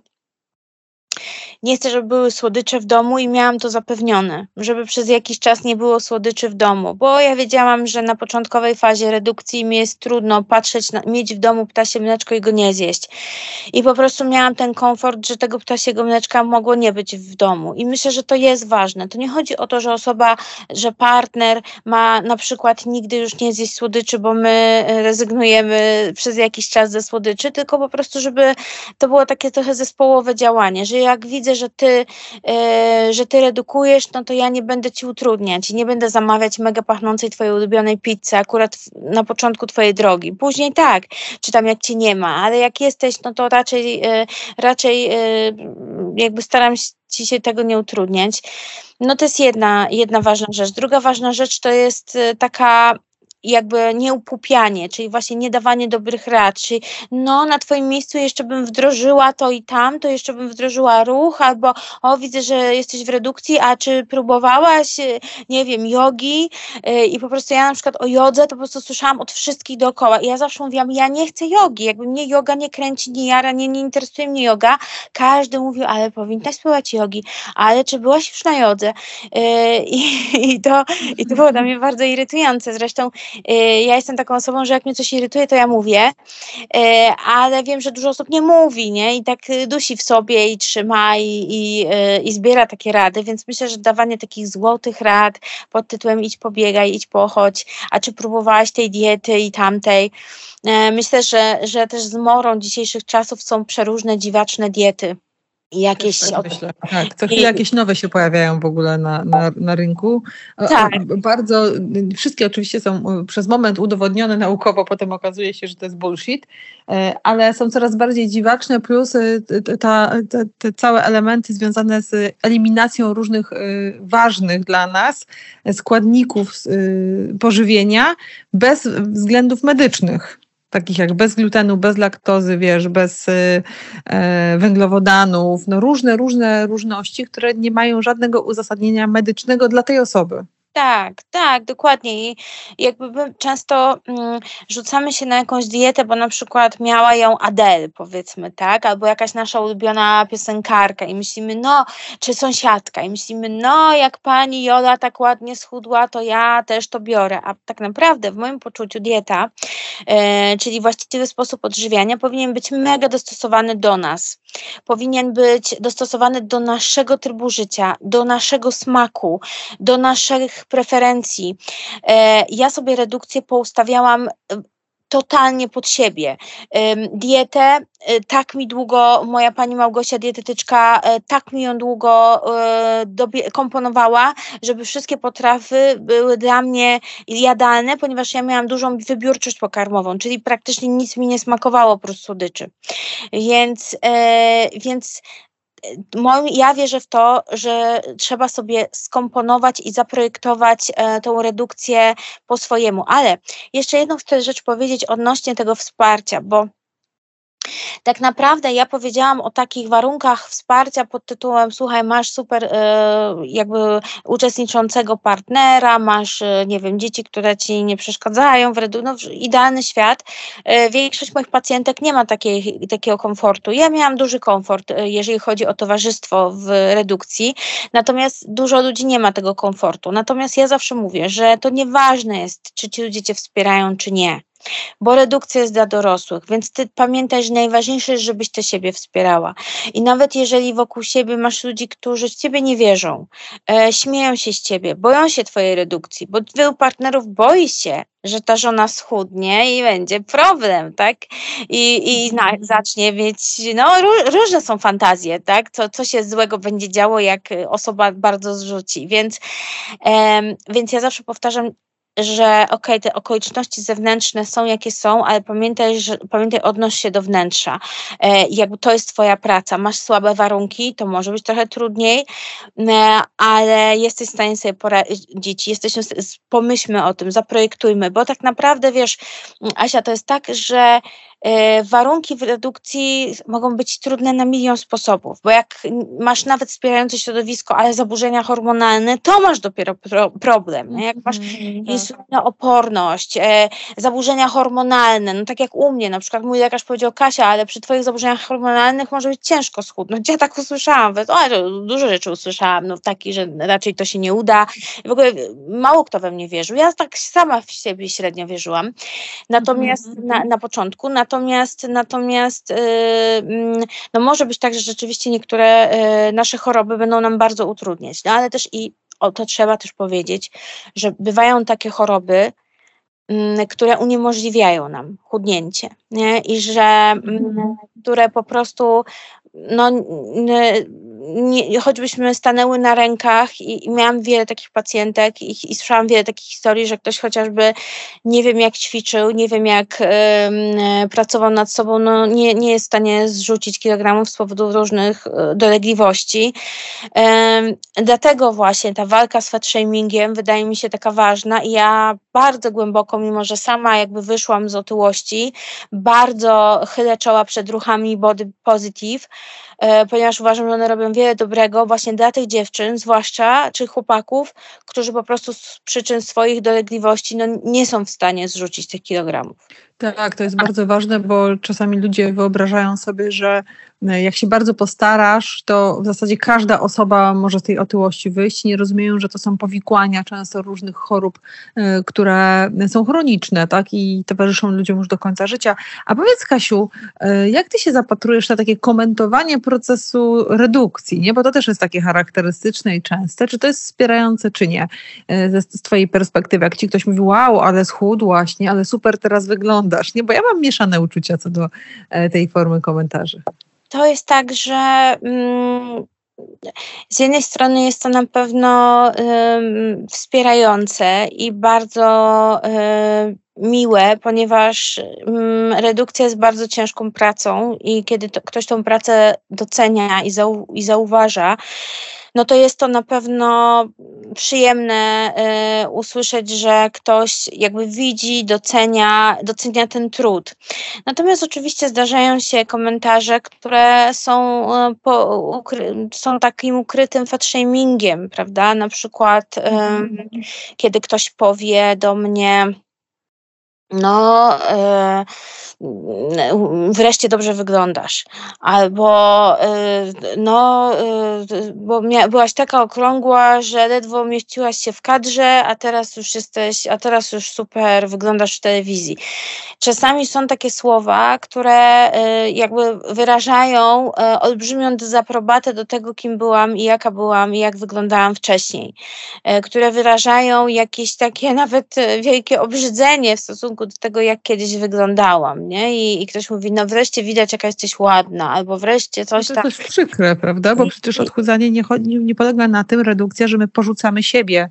nie chcę, żeby były słodycze w domu i miałam to zapewnione, żeby przez jakiś czas nie było słodyczy w domu, bo ja wiedziałam, że na początkowej fazie redukcji mi jest trudno patrzeć, na, mieć w domu ptasie mleczko i go nie zjeść. I po prostu miałam ten komfort, że tego ptasiego mleczka mogło nie być w domu. I myślę, że to jest ważne. To nie chodzi o to, że osoba, że partner ma na przykład nigdy już nie zjeść słodyczy, bo my rezygnujemy przez jakiś czas ze słodyczy, tylko po prostu, żeby to było takie trochę zespołowe działanie, że jak widzę, że ty, e, że ty redukujesz, no to ja nie będę ci utrudniać i nie będę zamawiać mega pachnącej twojej ulubionej pizzy akurat na początku twojej drogi. Później tak, czy tam jak ci nie ma, ale jak jesteś, no to raczej, e, raczej e, jakby staram ci się tego nie utrudniać. No to jest jedna, jedna ważna rzecz. Druga ważna rzecz to jest taka jakby nieupupianie, czyli właśnie nie dawanie dobrych rad, czyli no na twoim miejscu jeszcze bym wdrożyła to i tam, to jeszcze bym wdrożyła ruch, albo o widzę, że jesteś w redukcji, a czy próbowałaś, y, nie wiem, jogi? Yy, i po prostu ja na przykład o jodze to po prostu słyszałam od wszystkich dookoła i ja zawsze mówiłam, ja nie chcę jogi, jakby mnie yoga nie kręci, nie jara, nie, nie interesuje mnie yoga, każdy mówił, ale powinnaś spróbować jogi, ale czy byłaś już na jodze? Yy, i, i, to, i to było dla mnie bardzo irytujące, zresztą Y, ja jestem taką osobą, że jak mnie coś irytuje, to ja mówię, y, ale wiem, że dużo osób nie mówi, nie? I tak dusi w sobie i trzyma i, i, y, i zbiera takie rady, więc myślę, że dawanie takich złotych rad pod tytułem idź pobiegaj, idź pochodź, a czy próbowałaś tej diety i tamtej, Myślę, że, że też z morą dzisiejszych czasów są przeróżne dziwaczne diety jakieś. Tak, myślę. tak, co chwilę jakieś nowe się pojawiają w ogóle na, na, na rynku. Tak. Bardzo, wszystkie oczywiście są przez moment udowodnione naukowo, potem okazuje się, że to jest bullshit, e, ale są coraz bardziej dziwaczne, plus e, ta, te, te całe elementy związane z eliminacją różnych e, ważnych dla nas składników pożywienia bez względów medycznych takich jak bez glutenu, bez laktozy, wiesz, bez y, e, węglowodanów, no różne, różne różności, które nie mają żadnego uzasadnienia medycznego dla tej osoby. Tak, tak, dokładnie. I jakby często mm, rzucamy się na jakąś dietę, bo na przykład miała ją Adele, powiedzmy, tak? Albo jakaś nasza ulubiona piosenkarka i myślimy, no, czy sąsiadka i myślimy, no, jak pani Jola tak ładnie schudła, to ja też to biorę. A tak naprawdę w moim poczuciu dieta, e, czyli właściwy sposób odżywiania powinien być mega dostosowany do nas. Powinien być dostosowany do naszego trybu życia, do naszego smaku, do naszych preferencji. E, ja sobie redukcję poustawiałam e, totalnie pod siebie. Dietę, e, tak mi długo, moja pani Małgosia, dietetyczka, tak mi ją długo komponowała, żeby wszystkie potrawy były dla mnie jadalne, ponieważ ja miałam dużą wybiórczość pokarmową, czyli praktycznie nic mi nie smakowało oprócz słodyczy. Więc, więc ja wierzę w to, że trzeba sobie skomponować i zaprojektować e, tą redukcję po swojemu. Ale jeszcze jedną chcę rzecz powiedzieć odnośnie tego wsparcia, bo tak naprawdę ja powiedziałam o takich warunkach wsparcia pod tytułem słuchaj, masz super e, jakby uczestniczącego partnera, masz, e, nie wiem, dzieci, które ci nie przeszkadzają, w redu- no, idealny świat. E, większość moich pacjentek nie ma takiej, takiego komfortu. Ja miałam duży komfort, jeżeli chodzi o towarzystwo w redukcji, natomiast dużo ludzi nie ma tego komfortu. Natomiast ja zawsze mówię, że to nieważne jest, czy ci ludzie cię wspierają, czy nie bo redukcja jest dla dorosłych, więc ty pamiętaj, że najważniejsze jest, żebyś ty siebie wspierała. I nawet jeżeli wokół siebie masz ludzi, którzy w ciebie nie wierzą, e, śmieją się z ciebie, boją się twojej redukcji, bo wielu partnerów boi się, że ta żona schudnie i będzie problem, tak? I, i na, mhm. zacznie mieć, no różne są fantazje, tak? Co, co się złego będzie działo, jak osoba bardzo zrzuci. Więc, więc ja zawsze powtarzam, że okay, te okoliczności zewnętrzne są jakie są, ale pamiętaj, że, pamiętaj odnoś się do wnętrza. E, jakby to jest twoja praca. Masz słabe warunki, to może być trochę trudniej, e, ale jesteś w stanie sobie poradzić. Jesteśmy, pomyślmy o tym, zaprojektujmy, bo tak naprawdę wiesz, Asia, to jest tak, że warunki w redukcji mogą być trudne na milion sposobów, bo jak masz nawet wspierające środowisko, ale zaburzenia hormonalne, to masz dopiero pro, problem. Nie? Jak masz mhm, tak. insulinooporność, e, zaburzenia hormonalne, no tak jak u mnie, na przykład mój lekarz powiedział, Kasia, ale przy twoich zaburzeniach hormonalnych może być ciężko schudnąć. Ja tak usłyszałam, o, dużo rzeczy usłyszałam, no taki, że raczej to się nie uda. W ogóle mało kto we mnie wierzył. Ja tak sama w siebie średnio wierzyłam. Natomiast mm na, na początku, natomiast natomiast yy, no może być tak, że rzeczywiście niektóre yy, nasze choroby będą nam bardzo utrudniać, no ale też i o, to trzeba też powiedzieć, że bywają takie choroby, mm, które uniemożliwiają nam chudnięcie nie? i że mm, mhm. które po prostu no, nie, choćbyśmy stanęły na rękach i, i miałam wiele takich pacjentek i, i, słyszałam wiele takich historii, że ktoś chociażby nie wiem jak ćwiczył, nie wiem jak y, pracował nad sobą, no nie, nie jest w stanie zrzucić kilogramów z powodu różnych y, dolegliwości. Y, dlatego właśnie ta walka z fat shamingiem wydaje mi się taka ważna i ja bardzo głęboko, mimo że sama jakby wyszłam z otyłości, bardzo chylę czoła przed ruchami body positive, E, ponieważ uważam, że one robią wiele dobrego właśnie dla tych dziewczyn, zwłaszcza czy chłopaków, którzy po prostu z przyczyn swoich dolegliwości no, nie są w stanie zrzucić tych kilogramów. Tak, to jest bardzo ważne, bo czasami ludzie wyobrażają sobie, że e, jak się bardzo postarasz, to w zasadzie każda osoba może z tej otyłości wyjść. Nie rozumieją, że to są powikłania często różnych chorób, e, które są chroniczne, tak, i towarzyszą ludziom już do końca życia. A powiedz, Kasiu, e, jak ty się zapatrujesz na takie komentowanie procesu redukcji, nie? Bo to też jest takie charakterystyczne i częste. Czy to jest wspierające, czy nie? Z, z twojej perspektywy, jak ci ktoś mówi, wow, ale schudłaś, nie? Ale super teraz wygląda nie? Bo ja mam mieszane uczucia co do e, tej formy komentarzy. To jest tak, że mm, z jednej strony jest to na pewno y, wspierające i bardzo y, miłe, ponieważ y, redukcja jest bardzo ciężką pracą i kiedy to, ktoś tą pracę docenia i, zau, i zauważa, no to jest to na pewno przyjemne y, usłyszeć, że ktoś jakby widzi, docenia, docenia ten trud. Natomiast oczywiście zdarzają się komentarze, które są, y, po, ukry, są takim ukrytym fatshamingiem, prawda? Na przykład, y, kiedy ktoś powie do mnie, no, e, wreszcie dobrze wyglądasz, albo e, no, e, bo byłaś taka okrągła, że ledwo mieściłaś się w kadrze, a teraz już jesteś, a teraz już super wyglądasz w telewizji. Czasami są takie słowa, które jakby wyrażają olbrzymią dezaprobatę do tego, kim byłam i jaka byłam i jak wyglądałam wcześniej, które wyrażają jakieś takie nawet wielkie obrzydzenie w stosunku do tego, jak kiedyś wyglądałam, nie? I, i ktoś mówi, no wreszcie widać, jaka jesteś ładna, albo wreszcie coś tam. To jest przykre, prawda? Bo przecież odchudzanie nie, nie, nie polega na tym, redukcja, że my porzucamy siebie.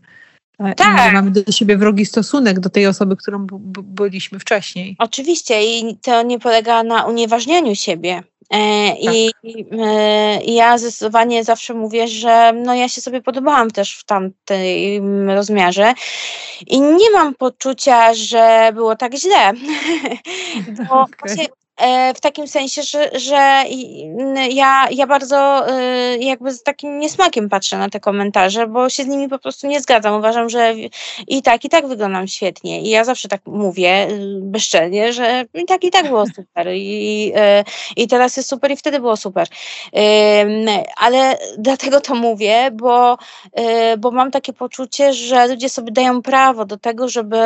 Tak. Mamy do siebie wrogi stosunek do tej osoby, którą byliśmy wcześniej. Oczywiście i to nie polega na unieważnianiu siebie. E, I tak. e, ja zdecydowanie zawsze mówię, że no ja się sobie podobałam też w tamtym rozmiarze i nie mam poczucia, że było tak źle. Bo okay. E, w takim sensie, że, że ja, ja bardzo e, jakby z takim niesmakiem patrzę na te komentarze, bo się z nimi po prostu nie zgadzam. Uważam, że i tak, i tak wyglądam świetnie. I ja zawsze tak mówię y, bezczelnie, że i tak, i tak było super. I, e, i teraz jest super i wtedy było super. Ale dlatego to mówię, bo, bo mam takie poczucie, że ludzie sobie dają prawo do tego, żeby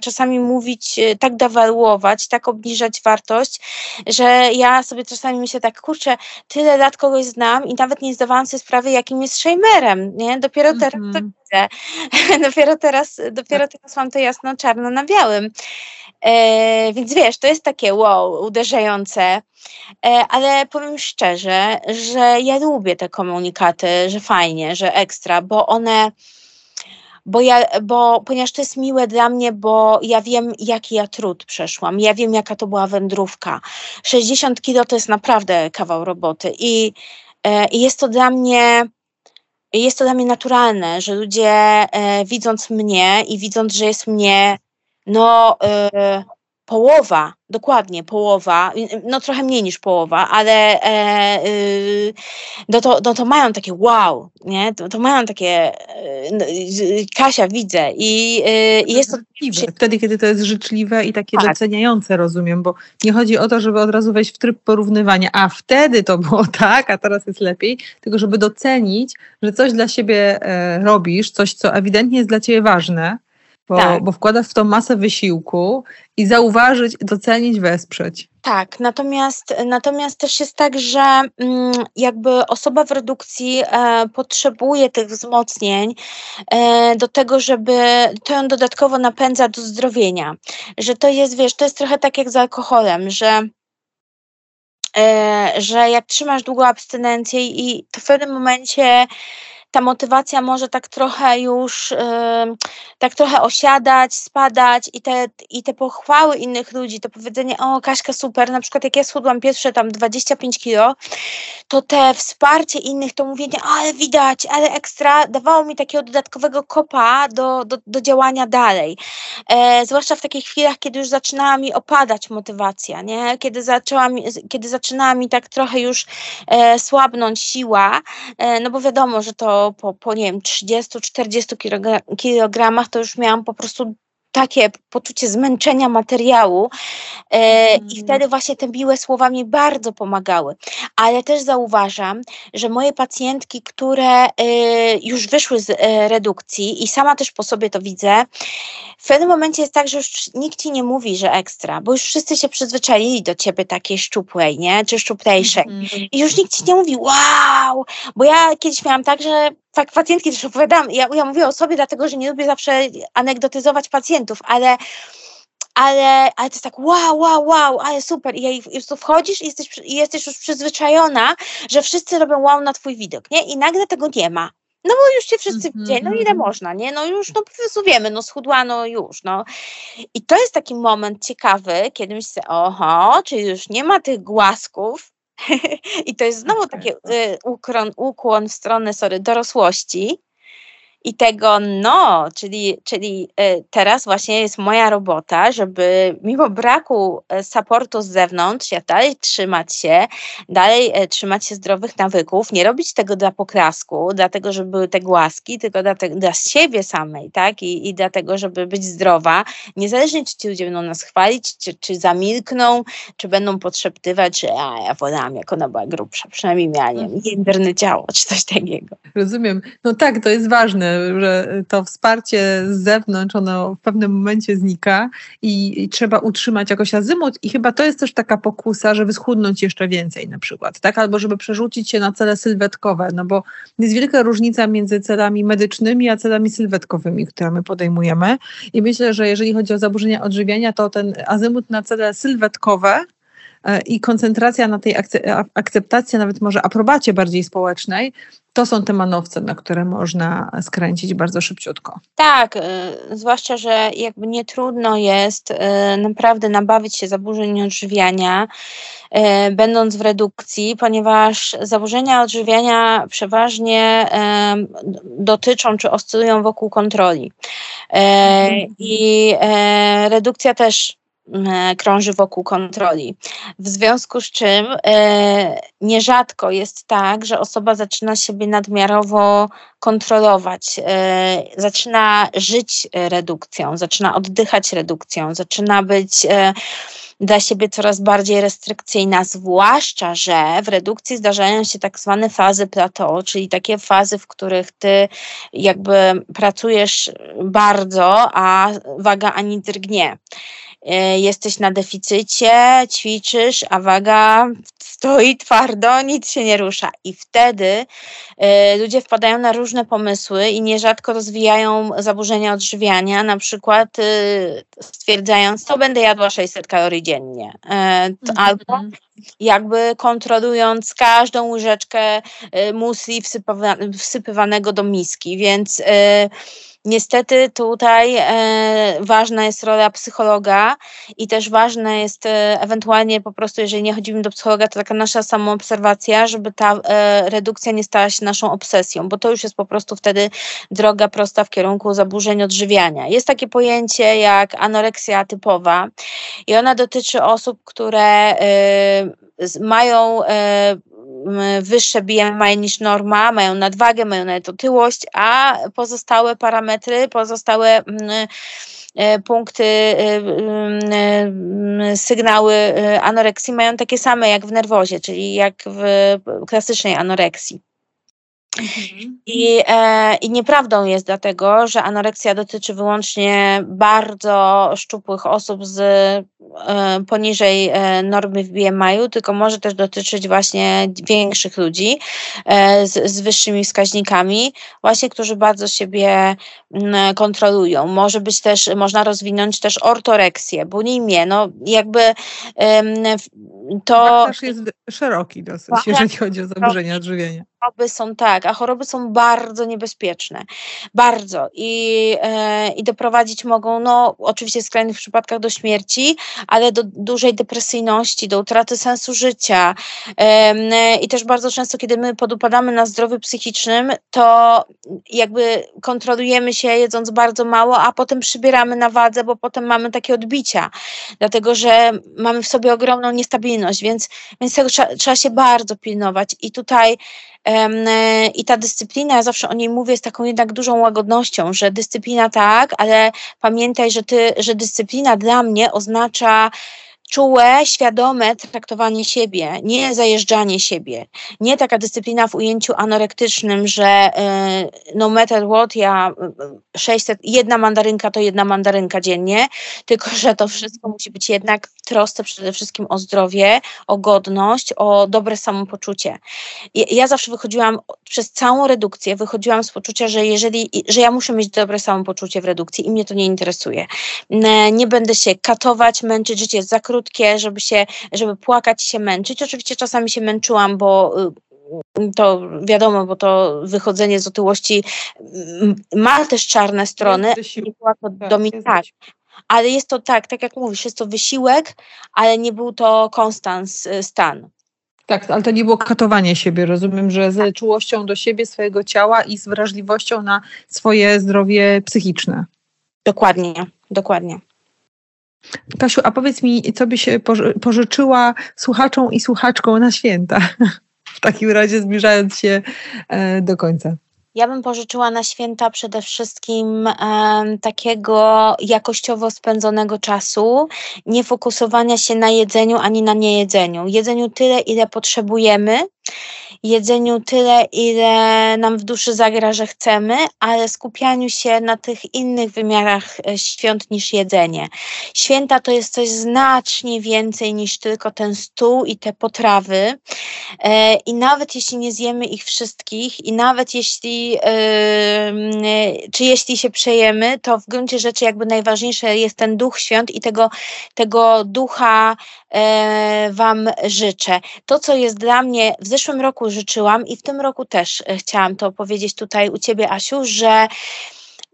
czasami mówić, tak dewaluować, tak obniżać wartość, wartość, że ja sobie czasami myślę tak, kurczę, tyle lat kogoś znam i nawet nie zdawałam sobie sprawy, jakim jest shamerem, nie? Dopiero teraz mm -hmm. to widzę. dopiero teraz, dopiero teraz mam to jasno czarno na białym. E, więc wiesz, to jest takie wow, uderzające, e, ale powiem szczerze, że ja lubię te komunikaty, że fajnie, że ekstra, bo one bo ja, bo, ponieważ to jest miłe dla mnie, bo ja wiem, jaki ja trud przeszłam, ja wiem, jaka to była wędrówka. 60 kilo to jest naprawdę kawał roboty i, e, i jest to dla mnie jest to dla mnie naturalne, że ludzie e, widząc mnie i widząc, że jest mnie no e, połowa dokładnie połowa, no trochę mniej niż połowa, ale e, y, no, to, no to mają takie wow, nie? To, to mają takie y, Kasia widzę i, y, i jest to... Wtedy, kiedy to jest życzliwe i takie tak. doceniające, rozumiem, bo nie chodzi o to, żeby od razu wejść w tryb porównywania, a wtedy to było tak, a teraz jest lepiej, tylko żeby docenić, że coś dla siebie e, robisz, coś, co ewidentnie jest dla ciebie ważne, bo, tak. bo wkładasz w to masę wysiłku i zauważyć, docenić, wesprzeć. Tak, natomiast, natomiast też jest tak, że mm, jakby osoba w redukcji e, potrzebuje tych wzmocnień e, do tego, żeby to ją dodatkowo napędza do zdrowienia. Że to jest, wiesz, to jest trochę tak jak z alkoholem, że e, że jak trzymasz długo abstynencję i to w pewnym momencie ta motywacja może tak trochę już, tak trochę osiadać, spadać i te, i te pochwały innych ludzi, to powiedzenie, o Kaśka super, na przykład jak ja schudłam pierwsze tam 25 kilo, to te wsparcie innych, to mówienie, ale widać, ale ekstra, dawało mi takiego dodatkowego kopa do, do, do działania dalej. E, zwłaszcza w takich chwilach, kiedy już zaczynała mi opadać motywacja, nie? Kiedy, zaczęła mi, kiedy zaczynała mi tak trochę już e, słabnąć siła, e, no bo wiadomo, że to po, po nie wiem, 30-40 kilogramach to już miałam po prostu takie poczucie zmęczenia materiału e, mm. i wtedy właśnie te miłe słowa mi bardzo pomagały. Ale też zauważam, że moje pacjentki, które e, już wyszły z e, redukcji i sama też po sobie to widzę, w pewnym momencie jest tak, że już nikt ci nie mówi, że ekstra, bo już wszyscy się przyzwyczaili do ciebie takiej szczupłej, nie? Czy szczuplejszej. Mm. I już nikt ci nie mówi, wow! Bo ja kiedyś miałam tak, że tak pacjentki też opowiadam, ja, ja mówię o sobie, dlatego że nie lubię zawsze anegdotyzować pacjentów, ale ale, ale to jest tak wow, wow, wow, ale super. I, i tu wchodzisz i jesteś, i jesteś już przyzwyczajona, że wszyscy robią wow na twój widok, nie? I nagle tego nie ma. No bo już się wszyscy mm -hmm. no ile mhm. można, nie? No już, no po prostu wiemy, no schudłano już, no. I to jest taki moment ciekawy, kiedy myślę, oho, czyli już nie ma tych głasków, I to jest znowu taki y, ukłon, ukłon w stronę sorry, dorosłości, i tego no, czyli, czyli e, teraz właśnie jest moja robota, żeby mimo braku e, supportu z zewnątrz, ja dalej trzymać się, dalej e, trzymać się zdrowych nawyków, nie robić tego dla poklasku, dlatego, żeby były te głaski, tylko dla, te, dla siebie samej, tak, I, i dlatego, żeby być zdrowa, niezależnie czy ci ludzie będą nas chwalić, czy, czy zamilkną, czy będą podszeptywać, że a, ja wolałam, jak ona była grubsza, przynajmniej miała, nie wiem, ciało, czy coś takiego. Rozumiem. No tak, to jest ważne, że to wsparcie z zewnątrz, ono w pewnym momencie znika i, i, trzeba utrzymać jakoś azymut i chyba to jest też taka pokusa, żeby schudnąć jeszcze więcej na przykład, tak? Albo żeby przerzucić się na cele sylwetkowe, no bo jest wielka różnica między celami medycznymi, a celami sylwetkowymi, które my podejmujemy i myślę, że jeżeli chodzi o zaburzenia odżywiania, to ten azymut na cele sylwetkowe i koncentracja na tej akceptacji, nawet może aprobacie bardziej społecznej, to są te manowce, na które można skręcić bardzo szybciutko. Tak, y, zwłaszcza, że jakby nie trudno jest y, naprawdę nabawić się zaburzeń odżywiania, y, będąc w redukcji, ponieważ zaburzenia odżywiania przeważnie dotyczą czy oscylują wokół kontroli. Mhm. I redukcja też E, krąży wokół kontroli. W związku z czym e, nierzadko jest tak, że osoba zaczyna siebie nadmiarowo kontrolować, e, zaczyna żyć redukcją, zaczyna oddychać redukcją, zaczyna być e, dla siebie coraz bardziej restrykcyjna, zwłaszcza, że w redukcji zdarzają się tak zwane fazy plateau, czyli takie fazy, w których ty jakby pracujesz bardzo, a waga ani drgnie. E, jesteś na deficycie, ćwiczysz, a waga stoi twardo, nic się nie rusza. I wtedy y, ludzie wpadają na różne pomysły i nierzadko rozwijają zaburzenia odżywiania, na przykład y, stwierdzając, to będę jadła 600 kalorii dziennie. Mm-hmm. Albo jakby kontrolując każdą łyżeczkę musli wsypywanego do miski, więc Niestety tutaj e, ważna jest rola psychologa i też ważna jest e, ewentualnie po prostu, jeżeli nie chodzimy do psychologa, to taka nasza samoobserwacja, żeby ta e, redukcja nie stała się naszą obsesją, bo to już jest po prostu wtedy droga prosta w kierunku zaburzeń odżywiania. Jest takie pojęcie jak anoreksja typowa i ona dotyczy osób, które mają wyższe BMI niż norma, mają nadwagę, mają nawet otyłość, a pozostałe parametry, pozostałe e, punkty, sygnały anoreksji mają takie same jak w nerwozie, czyli jak w klasycznej anoreksji. Mhm. I, e, I nieprawdą jest dlatego, że anoreksja dotyczy wyłącznie bardzo szczupłych osób z e, poniżej e, normy w BMI-u, tylko może też dotyczyć właśnie większych ludzi e, z, z wyższymi wskaźnikami, właśnie którzy bardzo siebie m, kontrolują. Może być też, można rozwinąć też ortoreksję, bulimię, no jakby to... też jest szeroki dosyć, jeżeli chodzi o zaburzenia odżywienia choroby są tak, a choroby są bardzo niebezpieczne. Bardzo. I, e, i doprowadzić mogą, no oczywiście w skrajnych przypadkach do śmierci, ale do dużej depresyjności, do utraty sensu życia. E, I też bardzo często, kiedy my podupadamy na zdrowiu psychicznym, to jakby kontrolujemy się jedząc bardzo mało, a potem przybieramy na wadze, bo potem mamy takie odbicia, dlatego że mamy w sobie ogromną niestabilność, więc, więc tego trzeba, trzeba się bardzo pilnować. I tutaj I ta dyscyplina, ja zawsze o niej mówię z taką jednak dużą łagodnością, że dyscyplina tak, ale pamiętaj, że, ty, że dyscyplina dla mnie oznacza czułe, świadome traktowanie siebie, nie zajeżdżanie siebie, nie taka dyscyplina w ujęciu anorektycznym, że y, no matter what, ja 600, y, jedna mandarynka to jedna mandarynka dziennie, tylko że to wszystko musi być jednak w trosce przede wszystkim o zdrowie, o godność, o dobre samopoczucie. Ja zawsze wychodziłam przez całą redukcję, wychodziłam z poczucia, że jeżeli, że ja muszę mieć dobre samopoczucie w redukcji i mnie to nie interesuje. Nie będę się katować, męczyć, życie jest za krótkie, żeby się, żeby płakać się męczyć. Oczywiście czasami się męczyłam, bo y, to wiadomo, bo to wychodzenie z otyłości mm, ma też czarne strony. Nie była to tak, domin- tak. Ale jest to tak, tak jak mówisz, jest to wysiłek, ale nie był to konstans y, stan. Tak, ale to nie było katowanie siebie. Rozumiem, że z tak. czułością do siebie, swojego ciała i z wrażliwością na swoje zdrowie psychiczne. Dokładnie, dokładnie. Kasiu, a powiedz mi, co byś pożyczyła słuchaczom i słuchaczkom na święta? W takim razie zbliżając się e, do końca. Ja bym pożyczyła na święta przede wszystkim e, takiego jakościowo spędzonego czasu, nie fokusowania się na jedzeniu ani na niejedzeniu. Jedzeniu tyle, ile potrzebujemy, jedzeniu tyle, ile nam w duszy zagra, że chcemy, ale skupianiu się na tych innych wymiarach e, świąt niż jedzenie. Święta to jest coś znacznie więcej niż tylko ten stół i te potrawy. E, I nawet jeśli nie zjemy ich wszystkich, i nawet jeśli, czy jeśli się przejemy, to w gruncie rzeczy jakby najważniejsze jest ten duch świąt i tego, tego ducha e, Wam życzę. To, co jest dla mnie w zeszłym roku życzyłam i w tym roku też e, chciałam to powiedzieć tutaj u Ciebie, Asiu, że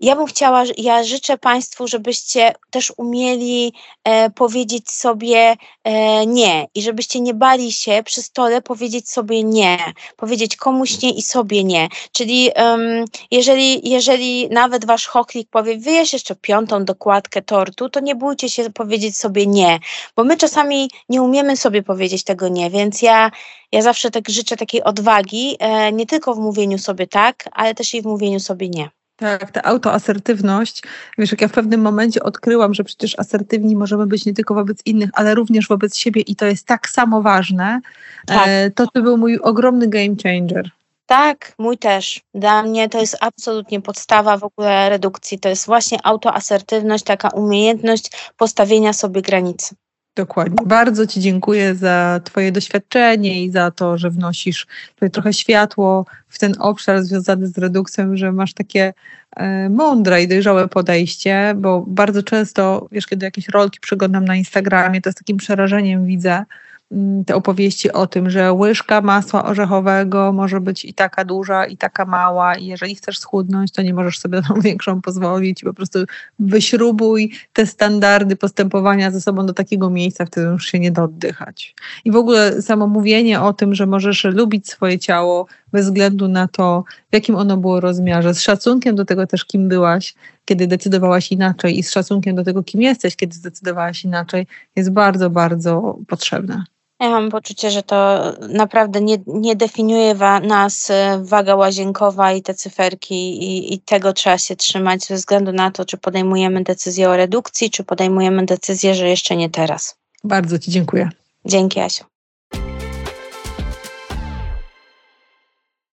ja bym chciała, ja życzę Państwu, żebyście też umieli e, powiedzieć sobie e, nie i żebyście nie bali się przy stole powiedzieć sobie nie, powiedzieć komuś nie i sobie nie. Czyli um, jeżeli, jeżeli nawet Wasz choklik powie, wyjesz jeszcze piątą dokładkę tortu, to nie bójcie się powiedzieć sobie nie, bo my czasami nie umiemy sobie powiedzieć tego nie, więc ja, ja zawsze tak życzę takiej odwagi, e, nie tylko w mówieniu sobie tak, ale też i w mówieniu sobie nie. Tak, ta autoasertywność, wiesz, jak ja w pewnym momencie odkryłam, że przecież asertywni możemy być nie tylko wobec innych, ale również wobec siebie i to jest tak samo ważne, tak. E, to to był mój ogromny game changer. Tak, mój też. Dla mnie to jest absolutnie podstawa w ogóle redukcji. To jest właśnie autoasertywność, taka umiejętność postawienia sobie granicy. Dokładnie. Bardzo Ci dziękuję za Twoje doświadczenie i za to, że wnosisz tutaj trochę światło w ten obszar związany z redukcją, że masz takie e, mądre i dojrzałe podejście, bo bardzo często, wiesz, kiedy jakieś rolki przeglądam na Instagramie, to z takim przerażeniem widzę, te opowieści o tym, że łyżka masła orzechowego może być i taka duża, i taka mała, i jeżeli chcesz schudnąć, to nie możesz sobie na większą pozwolić. Po prostu wyśrubuj te standardy postępowania ze sobą do takiego miejsca, w którym już się nie da oddychać. I w ogóle samo mówienie o tym, że możesz lubić swoje ciało bez względu na to, w jakim ono było rozmiarze, z szacunkiem do tego też, kim byłaś, kiedy decydowałaś inaczej i z szacunkiem do tego, kim jesteś, kiedy zdecydowałaś inaczej, jest bardzo, bardzo potrzebne. Ja mam poczucie, że to naprawdę nie, nie definiuje wa nas e, waga łazienkowa i te cyferki i, i tego trzeba się trzymać ze względu na to, czy podejmujemy decyzję o redukcji, czy podejmujemy decyzję, że jeszcze nie teraz. Bardzo Ci dziękuję. Dzięki Asiu.